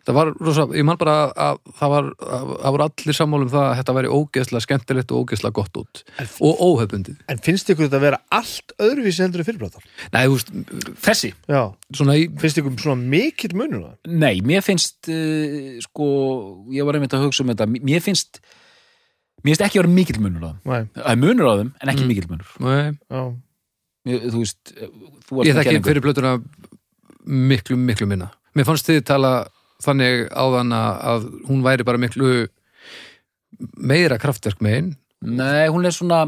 Það var rosa, ég man bara að það var, að, það voru allir sammálum það að þetta væri ógeðslega skemmtilegt og ógeðslega gott út og óhefbundið. En finnst ykkur þetta að vera allt öðruvísi heldur en fyrirbláttar? Nei, þú veist, þessi, Já. svona í Finnst ykkur svona mikill munur það? nei, mér finnst uh, sko, ég var einmitt að hugsa um þetta mér finnst mér finnst ekki að vera mikill munur á þeim Nei, það er munur á þeim, en ekki Mm. mikill munur Nei, já. Mér- þú veist, þú miklu minna mér fannst þið tala þannig áðan að, að hún væri bara miklu meira kraftverk megin. Nei, hún er svona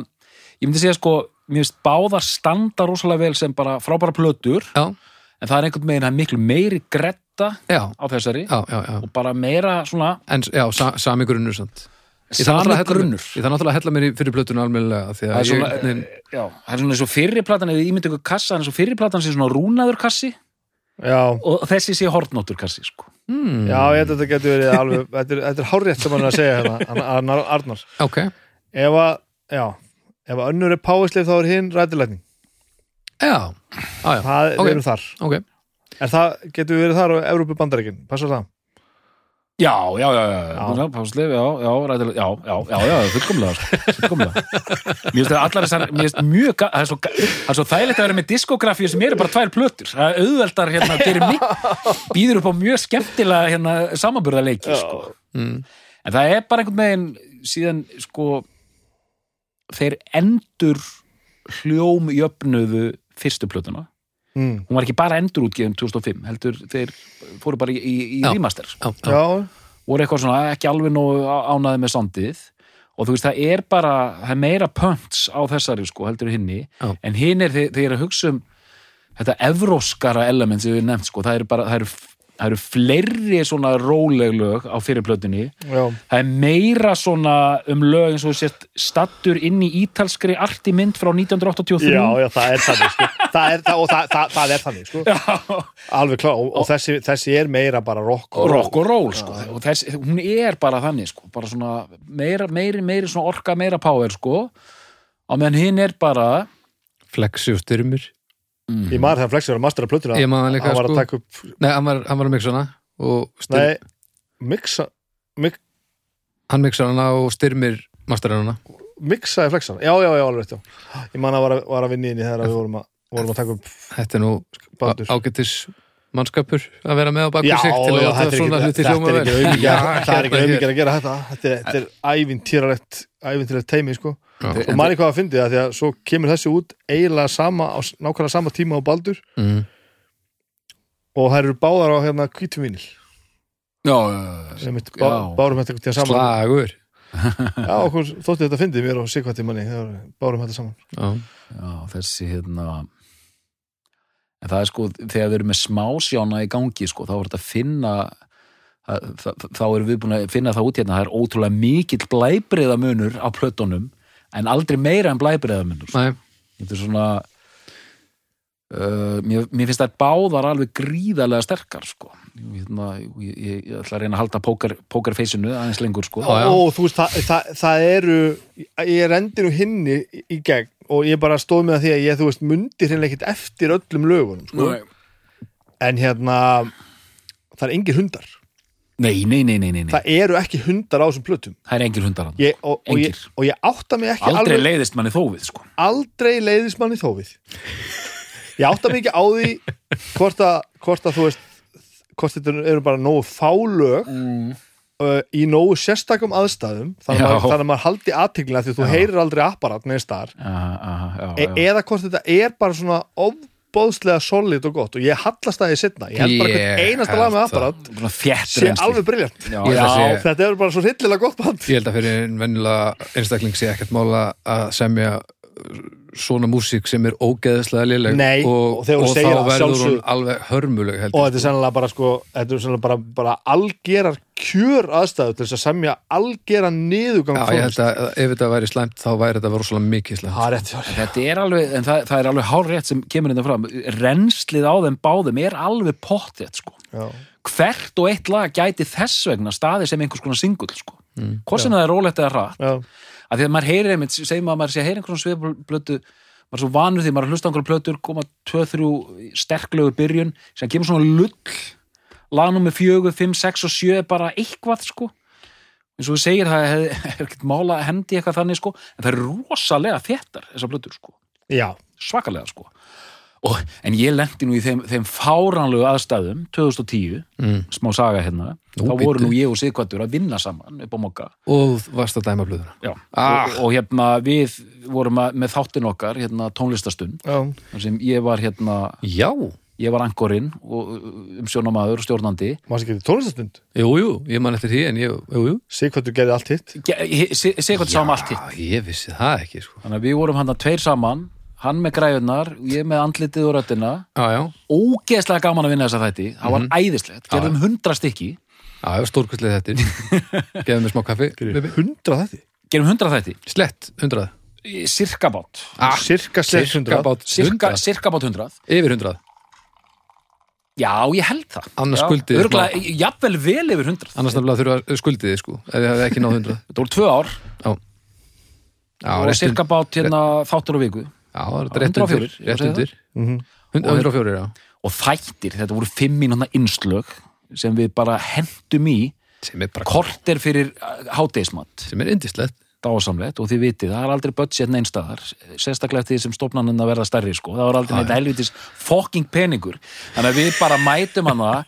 ég myndi segja sko, mér finnst báðar standa rosalega vel sem bara frábæra plötur já, en það er einhvern veginn er miklu meiri gretta já, á þessari já, já, já. og bara meira svona en já, sa, sami grunnur samt. Ég þarf sami að grunnur. ég þarf náttúrulega að hella mér í fyrir plötuna því það að er svona, ég, nein, já, það er svona eins og fyrri platan eða ímyndi ykkur kassa, en eins og fyrri platan sé svona rúnaður kassi Já, og þessi sé hortnóttur kassi sko. Hmm, já, ég held að þetta getur verið alveg, þetta er, þetta er hárrétt sem hann er að segja hérna, Arnar, Arnar. ok, Ef að, já, ef að önnur er páisleif þá er hinn rætilætning. já, já, já Það, ok. við erum þar. ok, Er það, getur verið þar á Evrópu bandaríkin? Passar það? Já, já, já, já, pásleif, já, já, rætilega, já, já, já, já, fullkomlega, sko, fullkomlega. Mér finnst það allar þessar, mér finnst mjög, það er svo, það er svo þægilegt að vera með diskografíu sem eru bara tvær plötur, það er auðveldar hérna, þeir eru mikið, býður upp á mjög skemmtilega hérna samanburðarleiki, sko. mm, En það er bara einhvern veginn síðan, sko, þeir endur hljómjöfnuðu fyrstu plötuna. Mm. Hún var ekki bara endur útgefin 2005, heldur þeir fóru bara í, í, remaster. já, já, Já, voru eitthvað svona ekki alveg nógu á- ánæði með sondið og þú veist það er bara það er meira pönts á þessari sko heldur hinni, Já. en hinn er eru að hugsa um þetta evróskara element sem við nefnt sko, það eru bara það eru, það eru fleiri svona róleg lög á fyrirplötunni já, það er meira svona um lög eins og þú sért stattur inn í ítalskri arti mynd frá 1983 já, já, það er þannig, sko. Það er, það, og það, það, það er þannig, sko. Alveg klá, og, og þessi, þessi er meira bara rock og rock og roll sko. og þess, hún er bara þannig sko. bara svona meira, meiri, meiri svona orka meira power sko á meðan hinn er bara flexi og styrmir Ég maður þegar Flexi var að mastera plötuna Ég man það líka, Hann var að sko. taka upp, nei, hann var, hann var að mixa hana nei, mixa mik, hann mixa hana og styrmir masterinn hana. Mixaði Flexan, já, já, já, alveg já. Ég man að var að, var að vinna inn í þegar við vorum að, vorum að taka upp þetta er nú ágættis mannskapur að vera með á baku Já, sig til að þetta er svona hluti hljóma er auðvitað Það er ekki auðvitað að gera þetta. Þetta er, ævintýralegt ævintýralegt teimi, sko. Og manni hvað að fyndi það, því að svo kemur þessi út eiginlega sama, á nákvæmlega sama tíma á Baldur. Mm. og það eru báðar á hérna hvítum vinil já, Já. bá, bárum þetta tíðan saman. Slagur. Já, okkur þótti þetta fyndi mér og sikvætti manni bárum þetta saman. Já, já, þessi hérna en það er sko þegar við erum með smásjána í gangi sko, þá er þetta að finna þá erum við búin að finna það út hérna það er ótrúlega mikill blæbriðamunur á plötunum en aldrei meira en blæbriðamunur Nei, þetta er svona uh, mér, mér finnst þær báðar alveg gríðarlega sterkar sko. ég, hérna, ég, ég, ég ætla að reyna að halda póker, pókerfeysinu aðeins lengur sko. Já, já. og þú veist, það, það, það eru ég er endinu hinni í gegn og ég bara stóð með því að ég, þú veist, mundi hreinlega ekkert eftir öllum lögunum, sko en hérna það er engir hundar, Nei, nei, nei, nei, nei, það eru ekki hundar á þessum plötum. Það er engir hundar hann ég, og, og, ég, og ég átta mig ekki Aldrei alveg leiðist manni þó við, sko. Aldrei leiðist manni þófið ég átta mig ekki á því hvort að, hvort að þú veist hvort þetta eru bara nógu fálög mm. uh, í nógu sérstakum aðstæðum þannig að, þannig að maður haldi aðtiklina því þú Já. heyrir aldrei apparat neðst þar e eða hvort þetta er bara svona ofbóðslega solid og gott og ég hallast það í setna ég held bara hvern einasta lag með apparat sé alveg briljant Já, að sé- þetta er bara svo hryllilega gott band. Ég held að fyrir en venjulega einstakling sé ekkert mála að semja svona músík sem er ógeðslega léleg Nei, og, og og þá verður hún alveg hörmuleg held og þetta er sennilega bara sko þetta er sennilega bara, bara algerar kjör aðstæðu til þess að semja algera niðugang Já, ég held að ef þetta væri slæmt þá væri þetta rosalega mikið slæmt þér. Þetta er alveg, en það, það er alveg hár rétt sem kemur þetta fram. Renslið á þeim báðum er alveg pottið, sko. Já. Hvert og eitt lag gæti þess vegna staði sem einhvers konar singull, sko. Mm, Hvort sem það er rólegt eða hratt. Af því að maður heyrir einmitt, segjum að maður sé að heyra einhvern sveiplötu, maður er svo vanur því, maður er að hlusta á einhverjum plötur, koma tvö, þrjú sterklegu byrjun, sem kemur svona lull, lagnum með fjögur, fimm, sex og sjö, bara eitthvað, sko. eins og þú segir, það er, er ekkert mála að hendi eitthvað þannig, sko, en það er rosalega þéttar, þessar plötur, sko Já. svakalega sko og, en ég lendi nú í þeim, þeim fáránlegu aðstæðum 2010, mm. smá saga hérna Nú, þá voru bíddu. nú ég og Sigvartur að vinna saman upp á mokka og varst að dæma blöðuna Já. Ah. og, og hérna við vorum að, með þáttin okkar hérna tónlistastund Já. þar sem ég var hérna Já, ég var angorinn og um sjónamaður og stjórnandi Mást ekki til tónlistastund jú, jú, ég man eftir því en ég, jú, jú Sigvartur gerði allt hitt Sigvart sáum allt hitt Já, ég vissi það ekki, sko þannig að við vorum hann tveir saman hann með græðunar, ég með andlitið og já, ógeðslega gaman að vinna þessa þætti. Það var æðislegt, gerðum hundra stykki. Já, já stórkvæslega þetta Gefðu mér smá kaffi. Hundra þetta gerum hundra þætti, Slett, hundrað. Cirka bát. Ah, Cirka 600 Cirka bát cirka, hundrað. cirka bát hundrað. Yfir hundrað. Já, ég held það. Annars skuldið þið jafnvel vel yfir hundrað. Annars nefnilega þurfa skuldið þið, sko Ef ég hefði ekki náð hundrað. Þetta voru tvö ár. Já, og bát hérna þáttur á viku Já, það er rétt 104, undir ég Rétt undir Mhm. Hund- 104, já. Og þættir, þetta voru fimm mínúna innslög sem við bara hendum í er korter fyrir hátegismat Sem er indislegt dásamlegt og þið vitið, það er aldrei budget neinn staðar, sérstaklega því sem stofnaninn að verða stærri sko, það var aldrei neitt helvitis fucking peningur, þannig að við bara mætum hann það,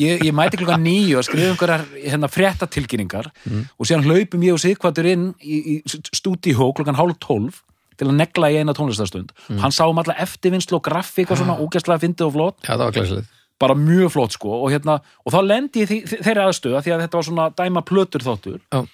ég, ég mæti klukkan nýju að skrifa einhverjar hérna fréttatilkynningar og síðan hlaupum ég og Sigvartur inn í, í stúdíhó klukkan hálf tólf til að negla í eina tónlistastund hann sá um alla eftirvinnslu og grafík og svona ógæstlega fyndið og flott. Já, það var glæsilegt. Bara mjög flott sko og, hérna, og þá lendi ég þeirri aðstöða því að þetta var svona dæma plötur þáttur. Já.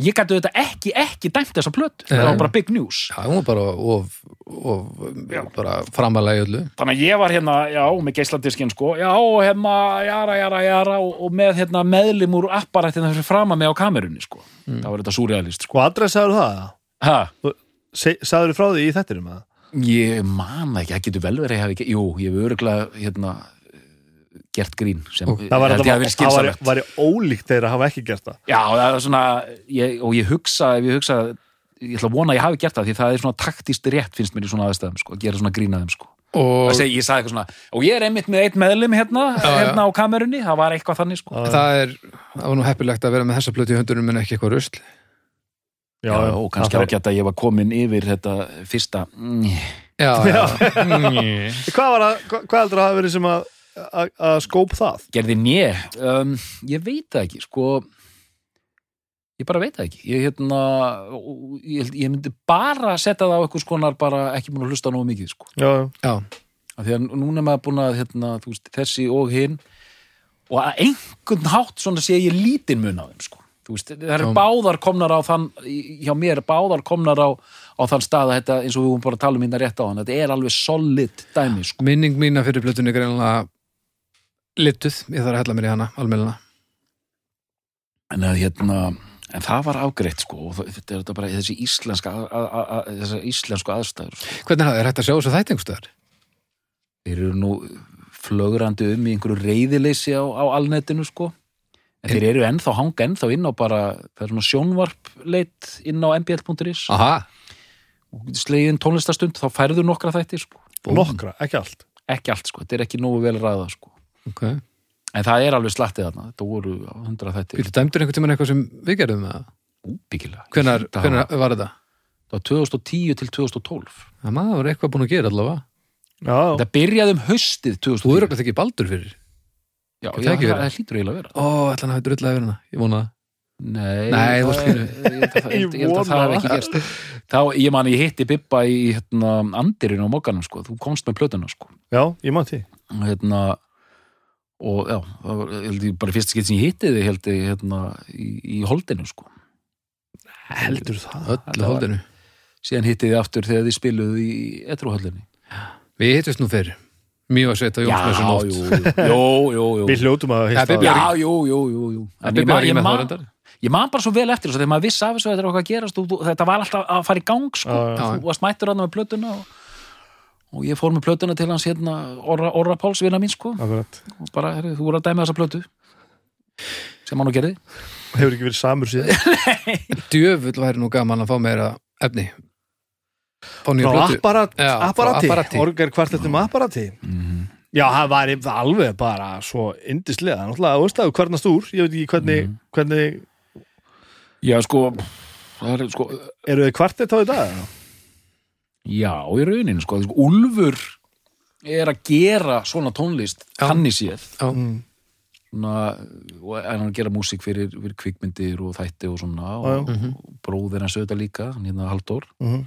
ég gæti þetta ekki, ekki dæmt þessa plötu. Það var bara big news. Já, hún var bara of, of bara framalega í öllu. Þannig að ég var hérna, já, með geisladiskin sko, já, og hérna, jara, jara, jara og, og með hérna meðlim úr apparættina fyrir frama mig á kamerunni sko. Mm. það var þetta súrealist sko. Og adressaður það? Ha, Sæður frá því í þettinum? eða? ég man það ekki, það getur vel verið að ég hafi ekki, jú, ég hef öruglega hérna gert grín sem Það held ég það hafi verið skynsamlegt var, var ólíkt þeir að hafa ekki gert það Já, það er svona, ég, og ég hugsa, ef ég hugsa, ég ætla að vona að ég hafi gert það, því það er svona taktist rétt, finnst mér í svona aðstæðum, sko, að gera svona grínaðum, sko. Og Það segi, ég sagði eitthvað svona, og ég er einmitt með eitt meðlum hérna, Já, já. hérna á kamerunni, það var eitthvað þannig, sko. það er það var nú heppilegt að vera með þessa plötu í höndunum en ekki eitthvað rusl Já, og kannski það ágætt að ég var komin yfir þetta fyrsta, Já, já, Hvað var að, hvað, heldur að hafa verið sem að, að, að skóp það? gerði njö, um, ég veit það ekki, sko, ég bara veit það ekki, ég hérna, ég, ég myndi bara setja það á eitthvað skonar bara ekki múin að hlusta nógu mikið, sko. Já, já. Af því að núna er maður búin að hérna, veist, þessi og hinn. Og að einhvern hátt svona sé ég lítinn mun á þeim sko. Veist, það Já. báðar komnar á þann hjá mér, báðar komnar á, á þann stað að þetta, eins og við vorum bara að tala um hérna rétt á hann þetta er alveg solid dæmi sko. Minning mína fyrir plötunni er greinlega lituð, ég þarf að hella mér í hana almenna en að hérna en það var ágreitt sko og þetta er þetta bara þessi íslenska þessar íslensku aðstæður sko. Hvernig er það, er hægt að sjá þessu þætti einhverstaðar? þeir eru nú flögrandi um í einhverju reyðileysi á, á alnetinu sko en þeir eru ennþá hanga ennþá inn á bara það er svona sjónvarp leitt inn á mbl.is Aha, og inn tónlistastund þá færðu nokkra þætti sko. nokkra, ekki allt. Ekki allt sko, þetta er ekki nógu vel ræða sko. ok. En það er alveg slattið þarna. Þetta voru hundra þætti Býttu dæmdur einhvern tímann eitthvað sem við gerðum með það? úbyggilega Hvenær, Það hvenær var þetta? það var 2010 til 2012 Það maður var eitthvað búin að gera allavega. Já, þetta byrjaði um haustið Þú 2010 eru ekki ekki baldur fyrir já, já, það, verið? það hlýtur eiginlega að vera. Ó, ætla hann hafi drullað yfir hana Ég vona það. Nei, Nei, þú það- skilur. ég að það- ég ég að Ég það vona ekki gerst. Þá, ég man, ég hitti Bibba í hérna, andirinu á mokkanum, sko, þú komst með plötuna, sko, já, ég má því. Hérna og já, það var, ég held ég bara fyrst skipt sem ég hitti þið, held ég, hérna í, í holdinu, sko, heldur það? Öllu holdinu? síðan hitti þið aftur þegar þið spiluðu í etruhöllinni Við hittust nú fyrir Mjög að setja Jónsmessu nótt jú, jú, jú, við hljótum að hitta Bibbi Já, jú, jú, jú, jú. En ég ekki ég, reyndar ég man bara svo vel eftir þessu þegar maður vissi af þessu að þetta er okkar að gerast og, þetta var alltaf að fara í gang sko. Þú varst mættur hann með plötuna og, og ég fór með plötuna til hans hérna Orra, Orra Páls vinna mín sko. Akkurat. og bara, herri, þú voru að dæma þessa plötu sem hann og gerði. Hefur ekki verið samur síðan? Djöfull væri nú gaman að fá meira efni apparati, apparati. orgar kvartettum apparati mm já, það var alveg bara svo indislega, náttúrulega, þú veist það, hvernast úr ég veit ekki hvernig, Mhm. hvernig Já, sko, er sko eru þið kvartett á í dag? já, í rauninu, sko, sko Úlfur er að gera svona tónlist Já. hann í séð Já. Mm. svona, og er hann að gera músík fyrir, fyrir kvikmyndir og þætti og svona og, já. Mhm. og bróðir hans auðvitað líka hann hérna Halldór Mm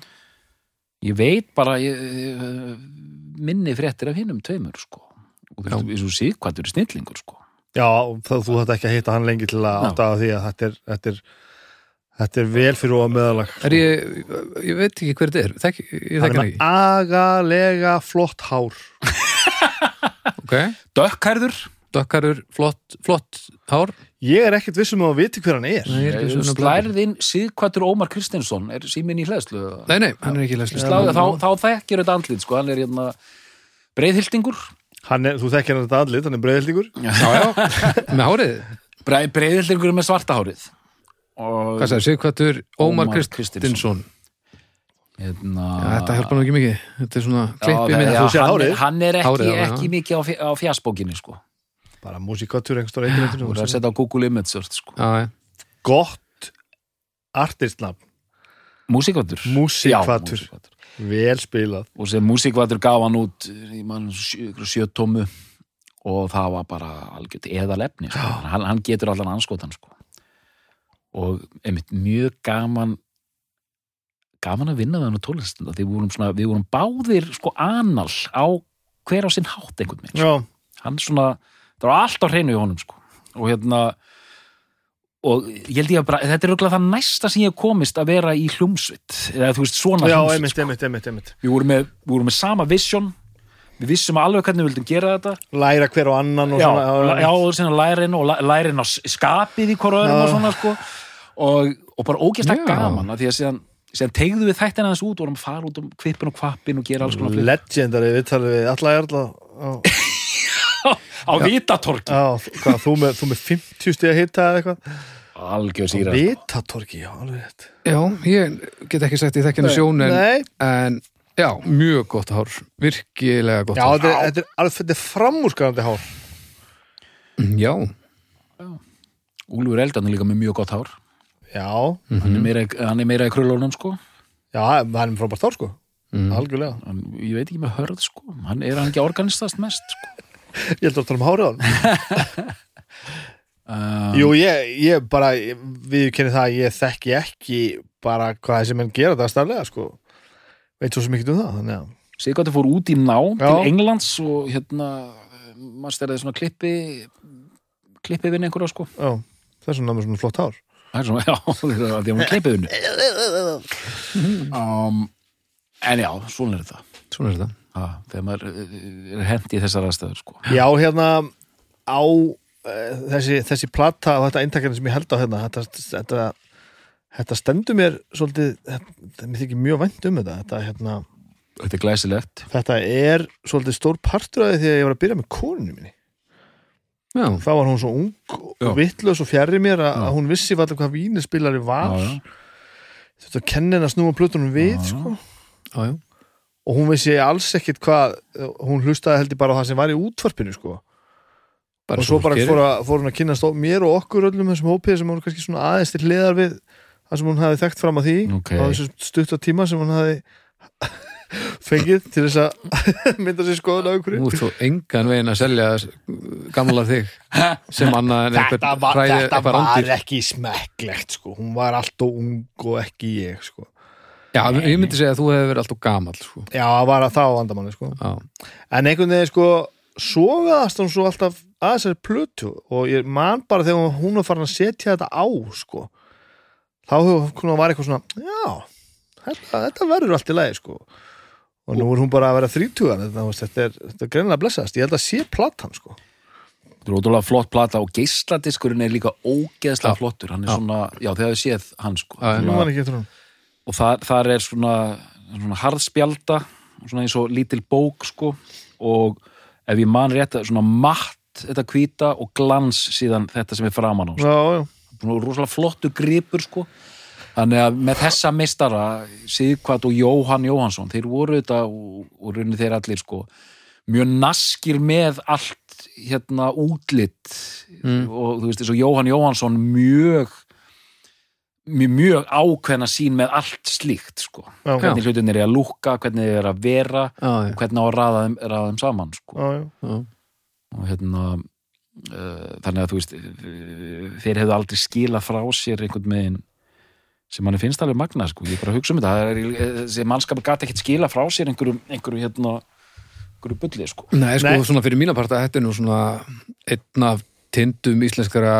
ég veit bara ég, minni fréttir af hinnum tveimur sko. Og þú veist, eins og síðkvættur snillingur sko. Já, það, þú þetta ekki að hitta hann lengi til að átta að því að þetta er, þetta er, þetta er vel fyrir og meðalag. Er ég, ég veit ekki hver þetta er. Þek, Ég þekki hann ekki. agalega flott hár. Ok, Dökkhærður. Dökkarur, flott, flott hár Ég er ekkert vissum að viti hver hann er. Nei, ég er um slærðinn síðkvættur Ómar Kristinsson er síminn í hlæðslu Nei, nei, hann er ekki leslu Sláðu, þá, þá þekkir þetta andlit sko. Hann er hérna breiðhildingur hann er, þú þekkir hann þetta andlit, hann er breiðildingur. Já, já, með hárið. Breið, breiðhildingur með svarta hárið. Og Hvað sagði, Sigvartur Ómar Ómar Kristinsson hérna, Já, þetta hjálpa nú ekki mikið. Þetta er svona klippi já, minn já, Þú sér hann, hárið. hann er ekki, Hárið, ekki mikið á, fj- á fjasbókinni sko Bara músíkatur einhverstóra þú er að eitthvað. setja á Google Image search sko Já, já, Gott artistnafn, Músikvatur Músíkvatur. Já, músíkvatur. vel spilað. og sem músikvatur gaf hann út í mann sjötómu og það var bara algjört eðal efni sko. hann, hann getur allan anskotan sko. og einmitt mjög gaman gaman að vinna það með tónlistin því við vorum, svona, við vorum báðir sko anal á hver á sinn hátt einhvern veginn sko. Já, hann svona, það var allt á hreinu í honum sko. og hérna og ég held ég að bara, þetta er auðvitað það næsta sem ég komist að vera í hljómsveit eða þú veist svona já, hljómsveit einmitt, einmitt, einmitt, einmitt. við vorum með, við vorum með sama vision við vissum alveg hvernig við vildum gera þetta Læra hver og annan og já, svona. já, og sinna lærin og læ- lærin á skapið í hvort öðrum og svona sko og, og bara ógæslega Já. gaman að því að síðan, síðan tegðu við þættina þess út og vorum að fara út um kvippin og kvappin og gera alls konar. Legendary viðtalið við alla erla. Já, á vitatorki já, hvað, þú með, þú með 50 stíða hitta eða eitthvað? algjör síra Vitatorki, já, alveg rétt. já, ég get ekki sagt ég þekki henni sjón en, en já, mjög gott hár Virkilega gott já, hár. er, þetta er, alveg, þetta er framúrskarandi hár. Já, Úlfur Eldan er líka með mjög gott hár. Já, hann, er meira, hann er meira í krullónum sko. Já, það er frábært hár, sko. mm. Algjörlega. hann, ég veit ekki með hörð sko. Hann er hann ekki organistast mest sko Ég held að tala um hárið á hann. uh, Jú, ég, ég bara, við kynni það að ég þekki ekki bara hvað þessi menn gera það staflega, sko. Veit svo ekki um það, þannig að. Sigvartur fór út í nám Já. til Englands og hérna maður stærði svona klippi klippi vinn einhverja sko Já, þessum námið svona flott hár. það er svona, já, það er að því að hún klippi vinnu um, en já, svona er þetta svona er þetta ha, þegar maður eh, er hendi í þessar aðstæður sko. Já, hérna á uh, þessi, þessi plata og þetta eintakjarni sem ég held á hérna þetta, þetta, þetta stendur mér svolítið, þetta, mér þykir mjög vænt um þetta þetta, hérna, þetta er glæsilegt. þetta er svolítið stór partur af því þegar ég var að byrja með konunni minni. Já, þá var hún svo ung og vittlaus og fjarrir mér að, að hún vissi hvað, hvað vínispilari var. Já, já. þetta kenni henni að snúa plötunum við sko. Og hún vissi alls ekkit hvað hún hlustaði heldur bara á það sem var í útvarpinu sko. Bara og svo bara fór, að, fór hún að kynast mér og okkur öllum þessum hópið sem hún kannski svona aðeins til hliðar við það sem hún hafi þekkt fram að því Ok. á þessu stutta tíma sem hún hafi fengið til þess að mynda sér skoðun á einhverju Nú ert þú engan veginn að selja gamla þig sem annað en einhver þetta var, þetta var ekki smekklegt sko. hún var allt og ung og ekki ég sko. Já, ég myndi segja að þú hefur verið alltaf gamall sko. já, að þá vandamanni sko. Já, en einhvern veginn sko sogaðast hún svo alltaf að þessari plötu og ég man bara þegar hún var farin að setja þetta á sko. þá hefur hún var eitthvað svona já, þetta, þetta verður allt í lagi sko. og nú er hún bara að vera þrítugan þetta, er, þetta er greinilega blessaðast ég held að sé platan sko. Þetta er ótrúlega flott plata og geisladiskurinn er líka ógeðslega flottur hann er Já. svona, já þegar við séð hann sko Já, og þar, þar er svona, svona harðspjalda svona eins og lítil bók sko og ef ég man rétt svona matt þetta hvíta og glans síðan þetta sem er framan á sko. já, já, rosalega flottu gripur sko þannig að með þessa mistara Sigvat og Jóhann Jóhansson þeir voru þetta og, og runni þeir allir sko mjög naskir með allt hérna útlitt Mm. og þú veist eins og Jóhann Jóhansson mjög mjög, mjög ákveðna sín með allt slíkt sko. Já, já, hvernig hlutinir er að lúkka, hvernig er að vera já, og já, hvernig á að raða þeim, raða þeim saman sko. Já, já. já. og hérna uh, þannig að þú veist þeir hefðu aldrei skilað frá sér einhvern megin sem manni finnst alveg magna sko, ég er bara að hugsa um þetta. Það er, eh, þessi mannskapur gæti ekkert skila frá sér einhverju, einhverju hérna einhverju bulli sko. Nei, sko, Nei. svona fyrir mína parta þetta er nú svona einn af tindum íslenskara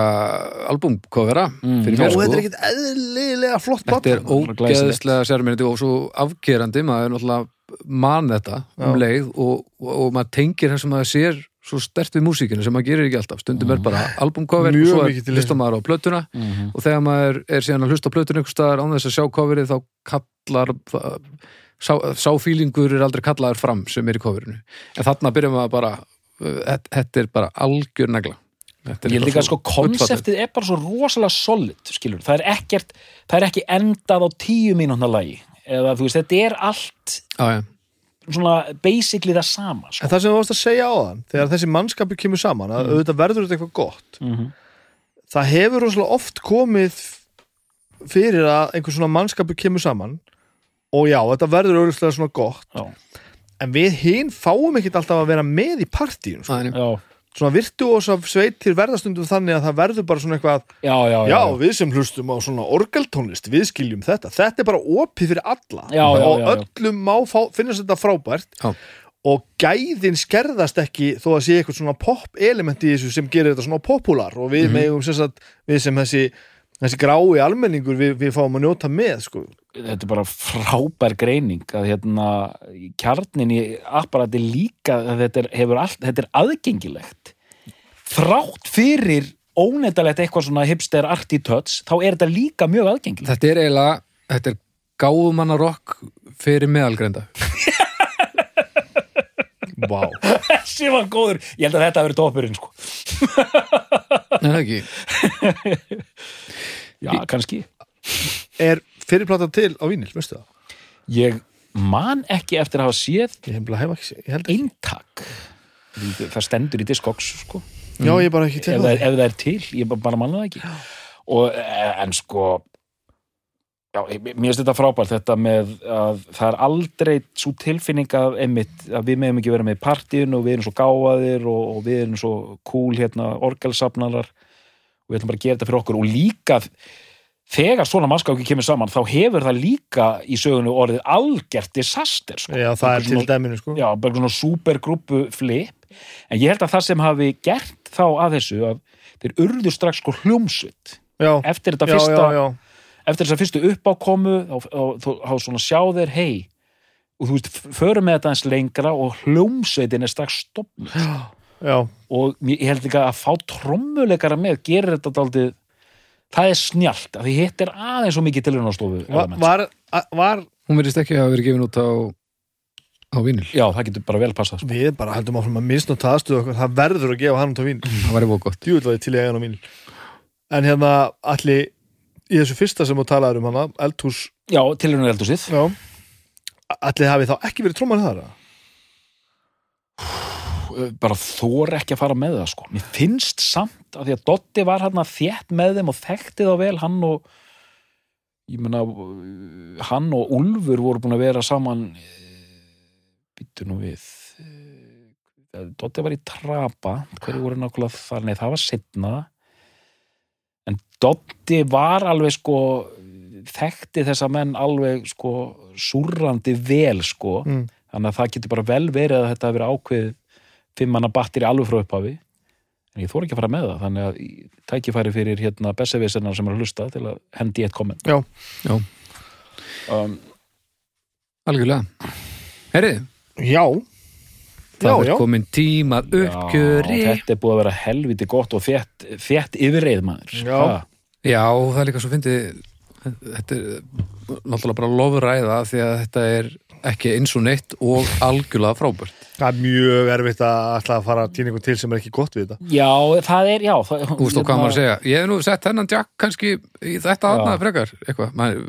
albumkofera Mm. fyrir mér og þetta er sko. ekkit eðlilega flott Þetta er ógeðslega sérmyndi og svo afgerandi, maður er náttúrulega man þetta um Já. leið og, og, og maður tengir það sem maður sér svo stert við músíkinu sem maður gerir ekki alltaf. Stundum er bara albumcover Mjög og svo mikið til er hlustar maður á plötuna. Mm og þegar maður er síðan að hlusta á plötuna einhvers staðar án þess að sjá coverið þá kallar sá, sá er aldrei kallaður fram sem er í coverinu. En þarna byrjum maður bara uh, þetta- er bara algjör negla ég líka svo sko konseptið er bara svo rosalega solid skilur, það er ekkert það er ekki endað á tíu mínútna lagi. Eða þú veist, þetta er allt Já, já, svona basically það sama sko. En það sem þú varst að segja á þann þegar þessi mannskapur kemur saman að auðvitað verður þetta eitthvað gott mm -hmm. það hefur rosalega oft komið fyrir að einhver svona mannskapur kemur saman og já, þetta verður auðvitað svona gott. Já, en við hinn fáum ekkert alltaf að vera með í partíun sko. Já, svona virtuósa sveitir verðastundum þannig að það verður bara svona eitthvað já, já, já, við sem hlustum á svona orgeltónlist við skiljum þetta, þetta er bara opið fyrir alla Já, já, og já, já. öllum má fá, finnast þetta frábært Já. og gæðin skerðast ekki þó að sé eitthvað svona pop element í þessu sem gerir þetta svona popular og við megum sem sagt, við sem þessi þessi grái almenningur við, við fáum að njóta með sko. Þetta er bara frábær greining að hérna kjarnin í apparati líka þetta er, hefur allt, þetta er aðgengilegt. Þrátt fyrir óneitalegt eitthvað svona hipster arty touch, þá er þetta líka mjög aðgengilegt. Þetta er eiginlega þetta er gáfumanna rock fyrir meðalgreinda. Wow. þessi var góður, ég held að þetta hafi verið toppurinn sko. Nei, það ekki? Já, kannski. Er fyrirplata til á vínil, veistu það? ég man ekki eftir að hafa séð eintak það stendur í Discogs sko. Já, ég bara ekki ef, til það það. er, ef það er til, ég bara, bara manna það ekki. Og eh, en sko já, mér finnst þetta frábært þetta með að það er aldrei svo tilfinning að einmitt að við meðum ekki vera með í partíun og við erum svo gáfaðir og, og við erum svo cool hérna orgelsafnarar og við ætlum bara að gera þetta fyrir okkur og líka þegar svona mannskapki kemur saman þá hefur það líka í sögunu orðið algjört disaster sko. Já, það er til dæminu sko. já, bara svona supergrúpu flip en ég held að það sem hafi gert þá að þessu að þeir urðu strax sko hljómsveit já, eftir þetta já, fyrsta já, já. eftir þess að fyrstu uppákomu þá, þá svona sjá þeir hei og þú veist, förum með þetta eins lengra og hljómsveitin er strax stopn og ég held ekki að fá trommuleikara með gerir þetta daldið það er snjált, að því hitt er aðeins svo mikið tilhörnastofu Var, var, var Hún verðist ekki að hafa verið gefin út á á vínil já, það getur bara vel passað sko. við bara heldum áfram að misnóta aðstöðu okkur, það verður að gefa hann út á vín Það var eitthvað gott. Djúvillaði til ég eigan á vín en hérna allir í þessu fyrsta sem þú talaður um hana eldhús, já, síð já. Allir hafi þá ekki verið tróman þar eða? Bara þor ekki að fara með það sko. mér finnst samt að því að Dotti var hann þétt með þeim og þekkti þá vel hann og ég meina hann og Úlfur voru búin að vera saman býttu nú við eh, Dotti var í Trapa hverju voru nákvæmlega þar, nei það var setna en Dotti var alveg sko þekkti þessa menn alveg sko súrrandi vel sko Mm. þannig að það getur bara vel verið að þetta hafi verið ákveð fimmanna batteri alveg frá upphafi en ég þóra ekki að fara með það þannig að í- tækifæri fyrir hérna Bessevisennar sem er að hlusta til að hendi eitt komment Já. Já. um, Algjörlega. Herri, Já, það er komin tímað uppgjöri. já, þetta er búið að vera helviti gott og þétt, þétt yfirreið maður Já. Já, það er líka svo fyndið þetta er náttúrulega bara lofræða því að þetta er ekki eins og neitt og algjörlega frábært. Það er mjög erfitt að ætla að fara tíningu til sem er ekki gott við þetta. Já, það er, já það, Þú veist og hvað maður að segja, ég hef nú sett þennan Jack kannski í þetta aðnað frekar, eitthvað. Man,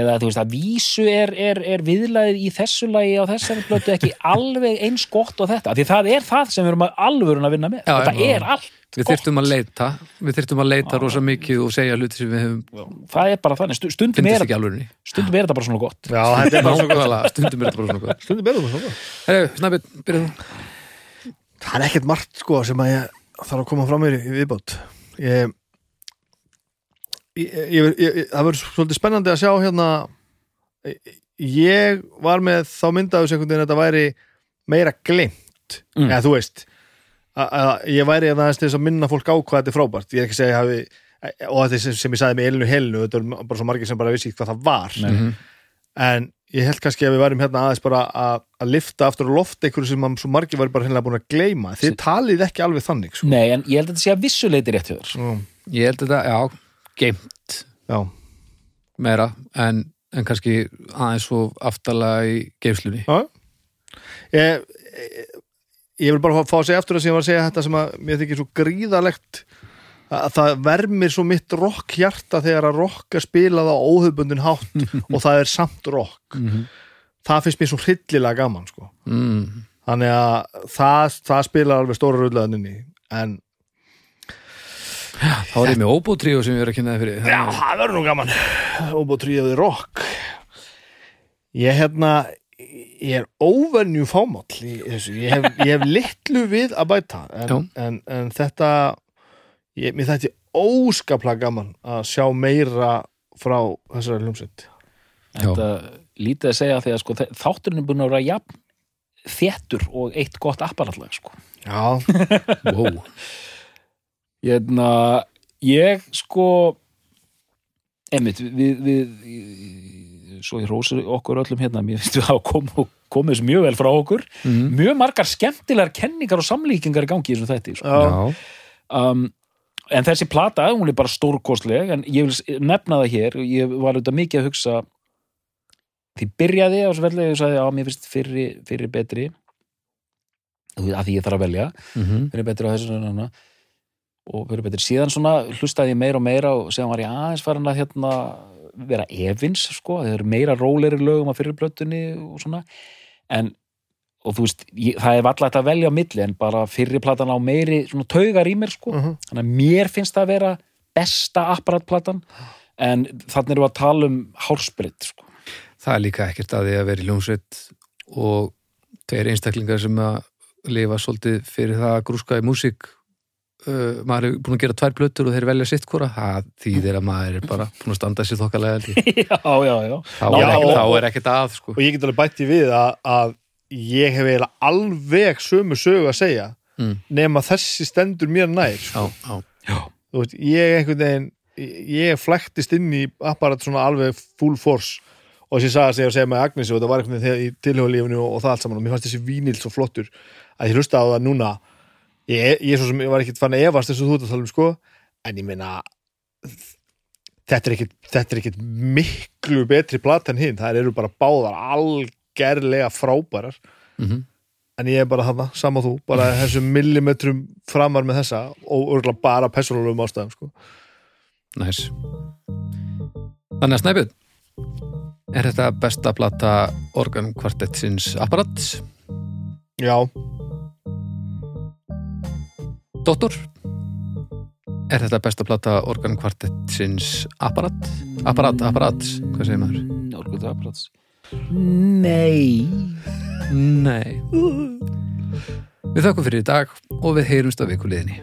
eða þú veist að vísu er, er, er viðlæðið í þessu lagi á þessari blötu ekki alveg eins gott og þetta því það er það sem við erum að alvörun að vinna með. Já, þetta er allt við þyrftum að leita, við þyrftum að leita rosa mikið og segja hluti sem við hefum gott það er bara þannig, Stu- stundum er, stundum er þetta bara svona gott. Já, þetta er bara svo Nákvæmlega, stundum er þetta bara svona gott. stundum berum við svona Herri, Snæbjörn, byrjuð þú. Það er ekkert margt sko sem að ég þarf að koma fram mér í viðbót. Ég, ég, ég, ég, það verður svolítið spennandi að sjá hérna. Ég var með þá myndaðu veginn að þetta væri meira glimt Mm. eða þú veist að, að ég væri að það til þess að minna fólk á hvað þetta er frábært ég er ekki að segja hafi og þetta er sem, sem ég sagði með Elinu Helinu þetta er bara svo margir sem bara vissi hvað það var Nei. Mhm. en ég held kannski að við værum hérna aðeins bara að, að lifta aftur á loft einhverju sem að svo margir væri bara hennilega búin að gleyma þið talið ekki alveg þannig sko. Nei, en ég held að þetta sé að vissuleiti rétt hjá þér mm. Ég held þetta, já, geimt já, meira en, en kannski aðeins svo aftalega í geifslunni. ég, ég, ég vil bara fá, fá að segja aftur að sem ég var að segja þetta sem að mér þykir svo gríðalegt að það vermir svo mitt rock hjarta þegar að rock er spilað á óhauðbundin hátt og það er samt rock það finnst mér svo hryllilega gaman sko. Mm. þannig að það, það spilar alveg stóra rullæðinni en Þá er ég með óbótríu sem ég er að kynna það fyrir. Já, það verður nú gaman Óbó tríðið rock Ég hérna ég er óvenju fámáll í þessu, ég hef, ég hef litlu við að bæta en, en, en þetta ég, mér þetta er óskaplega gaman að sjá meira frá þessari hljómsveit. Þetta lítið að segja því að sko, þátturinn er búin að vera jafn þéttur og eitt gott apparatlag sko. Já, Wow. Hérna, ég sko einmitt, við, við svo ég rósi okkur öllum hérna. Mér finnst við að koma, komið þessu mjög vel frá okkur. Mm. mjög margar skemmtilegar kenningar og samlíkingar í gangi í þessu þætti sko. um, en þessi plata, hún er bara stórkostleg en ég vil nefna það hér ég var auðvitað mikið að hugsa því byrjaði á þessu vellega ég sagði að mér finnst fyrri, fyrri betri. Að því ég þarf að velja Mm fyrri betri á þessu svona, og fyrri betri. Síðan svona hlustaði ég meira og meira og síðan var ég aðeins farin að hérna vera evins sko, það eru meira róleri lögum að fyrri blötunni og svona. En og þú veist, ég, það er valla þetta að velja á milli en bara fyrri platan á meiri svona taugar í mér sko, uh þannig að mér finnst það að vera besta apparatplatan en þannig erum við að tala um hársprit sko. Það er líka ekkert að því að vera í ljónsveit og tveir einstaklingar sem að lifa svolítið fyrir það að grúska í músík uh, maður er búin að gera tvær blötur og þeir velja sitt hvora það þýðir að maður er bara búin að standa sér þokkalega ég. já, já, já þá, Já, er ekkert, og- þá er ekkert að sko. og ég get alveg bætti við að, að ég hef eiginlega alveg sömu sögu að segja Mm. nema þessi stendur mér nær sko. já, já. þú veist, ég einhvern veginn ég flæktist inn í apparat svona alveg full force og þessi saga segja að segja með Agnesi og það var einhvern veginn í tilhjóðlífinu og, og það allt saman og mér fannst þessi vínill svo flottur að ég hlusta á það núna ég, ég, svo sem, ég var ekkert fann að efast þessu þú ert að tala um sko. En ég meina þetta er ekkert, er miklu betri plat en hinn, það eru bara báðar algerlega frábærar. Mm en ég er bara þarna, sama þú bara þessum millimetrum framar með þessa og örgulega bara persónulegum ástæðum sko. næs þannig að Snæbjörn Er þetta besta plata organ kvartettsins apparats? Já, Dóttor? Er þetta besta plata organ kvartettsins apparat? Apparat, apparats, hvað segir maður? Orkuðu apparats. Nei. Nei. Við þakkum fyrir í dag og við heyrumst á vikuliðinni.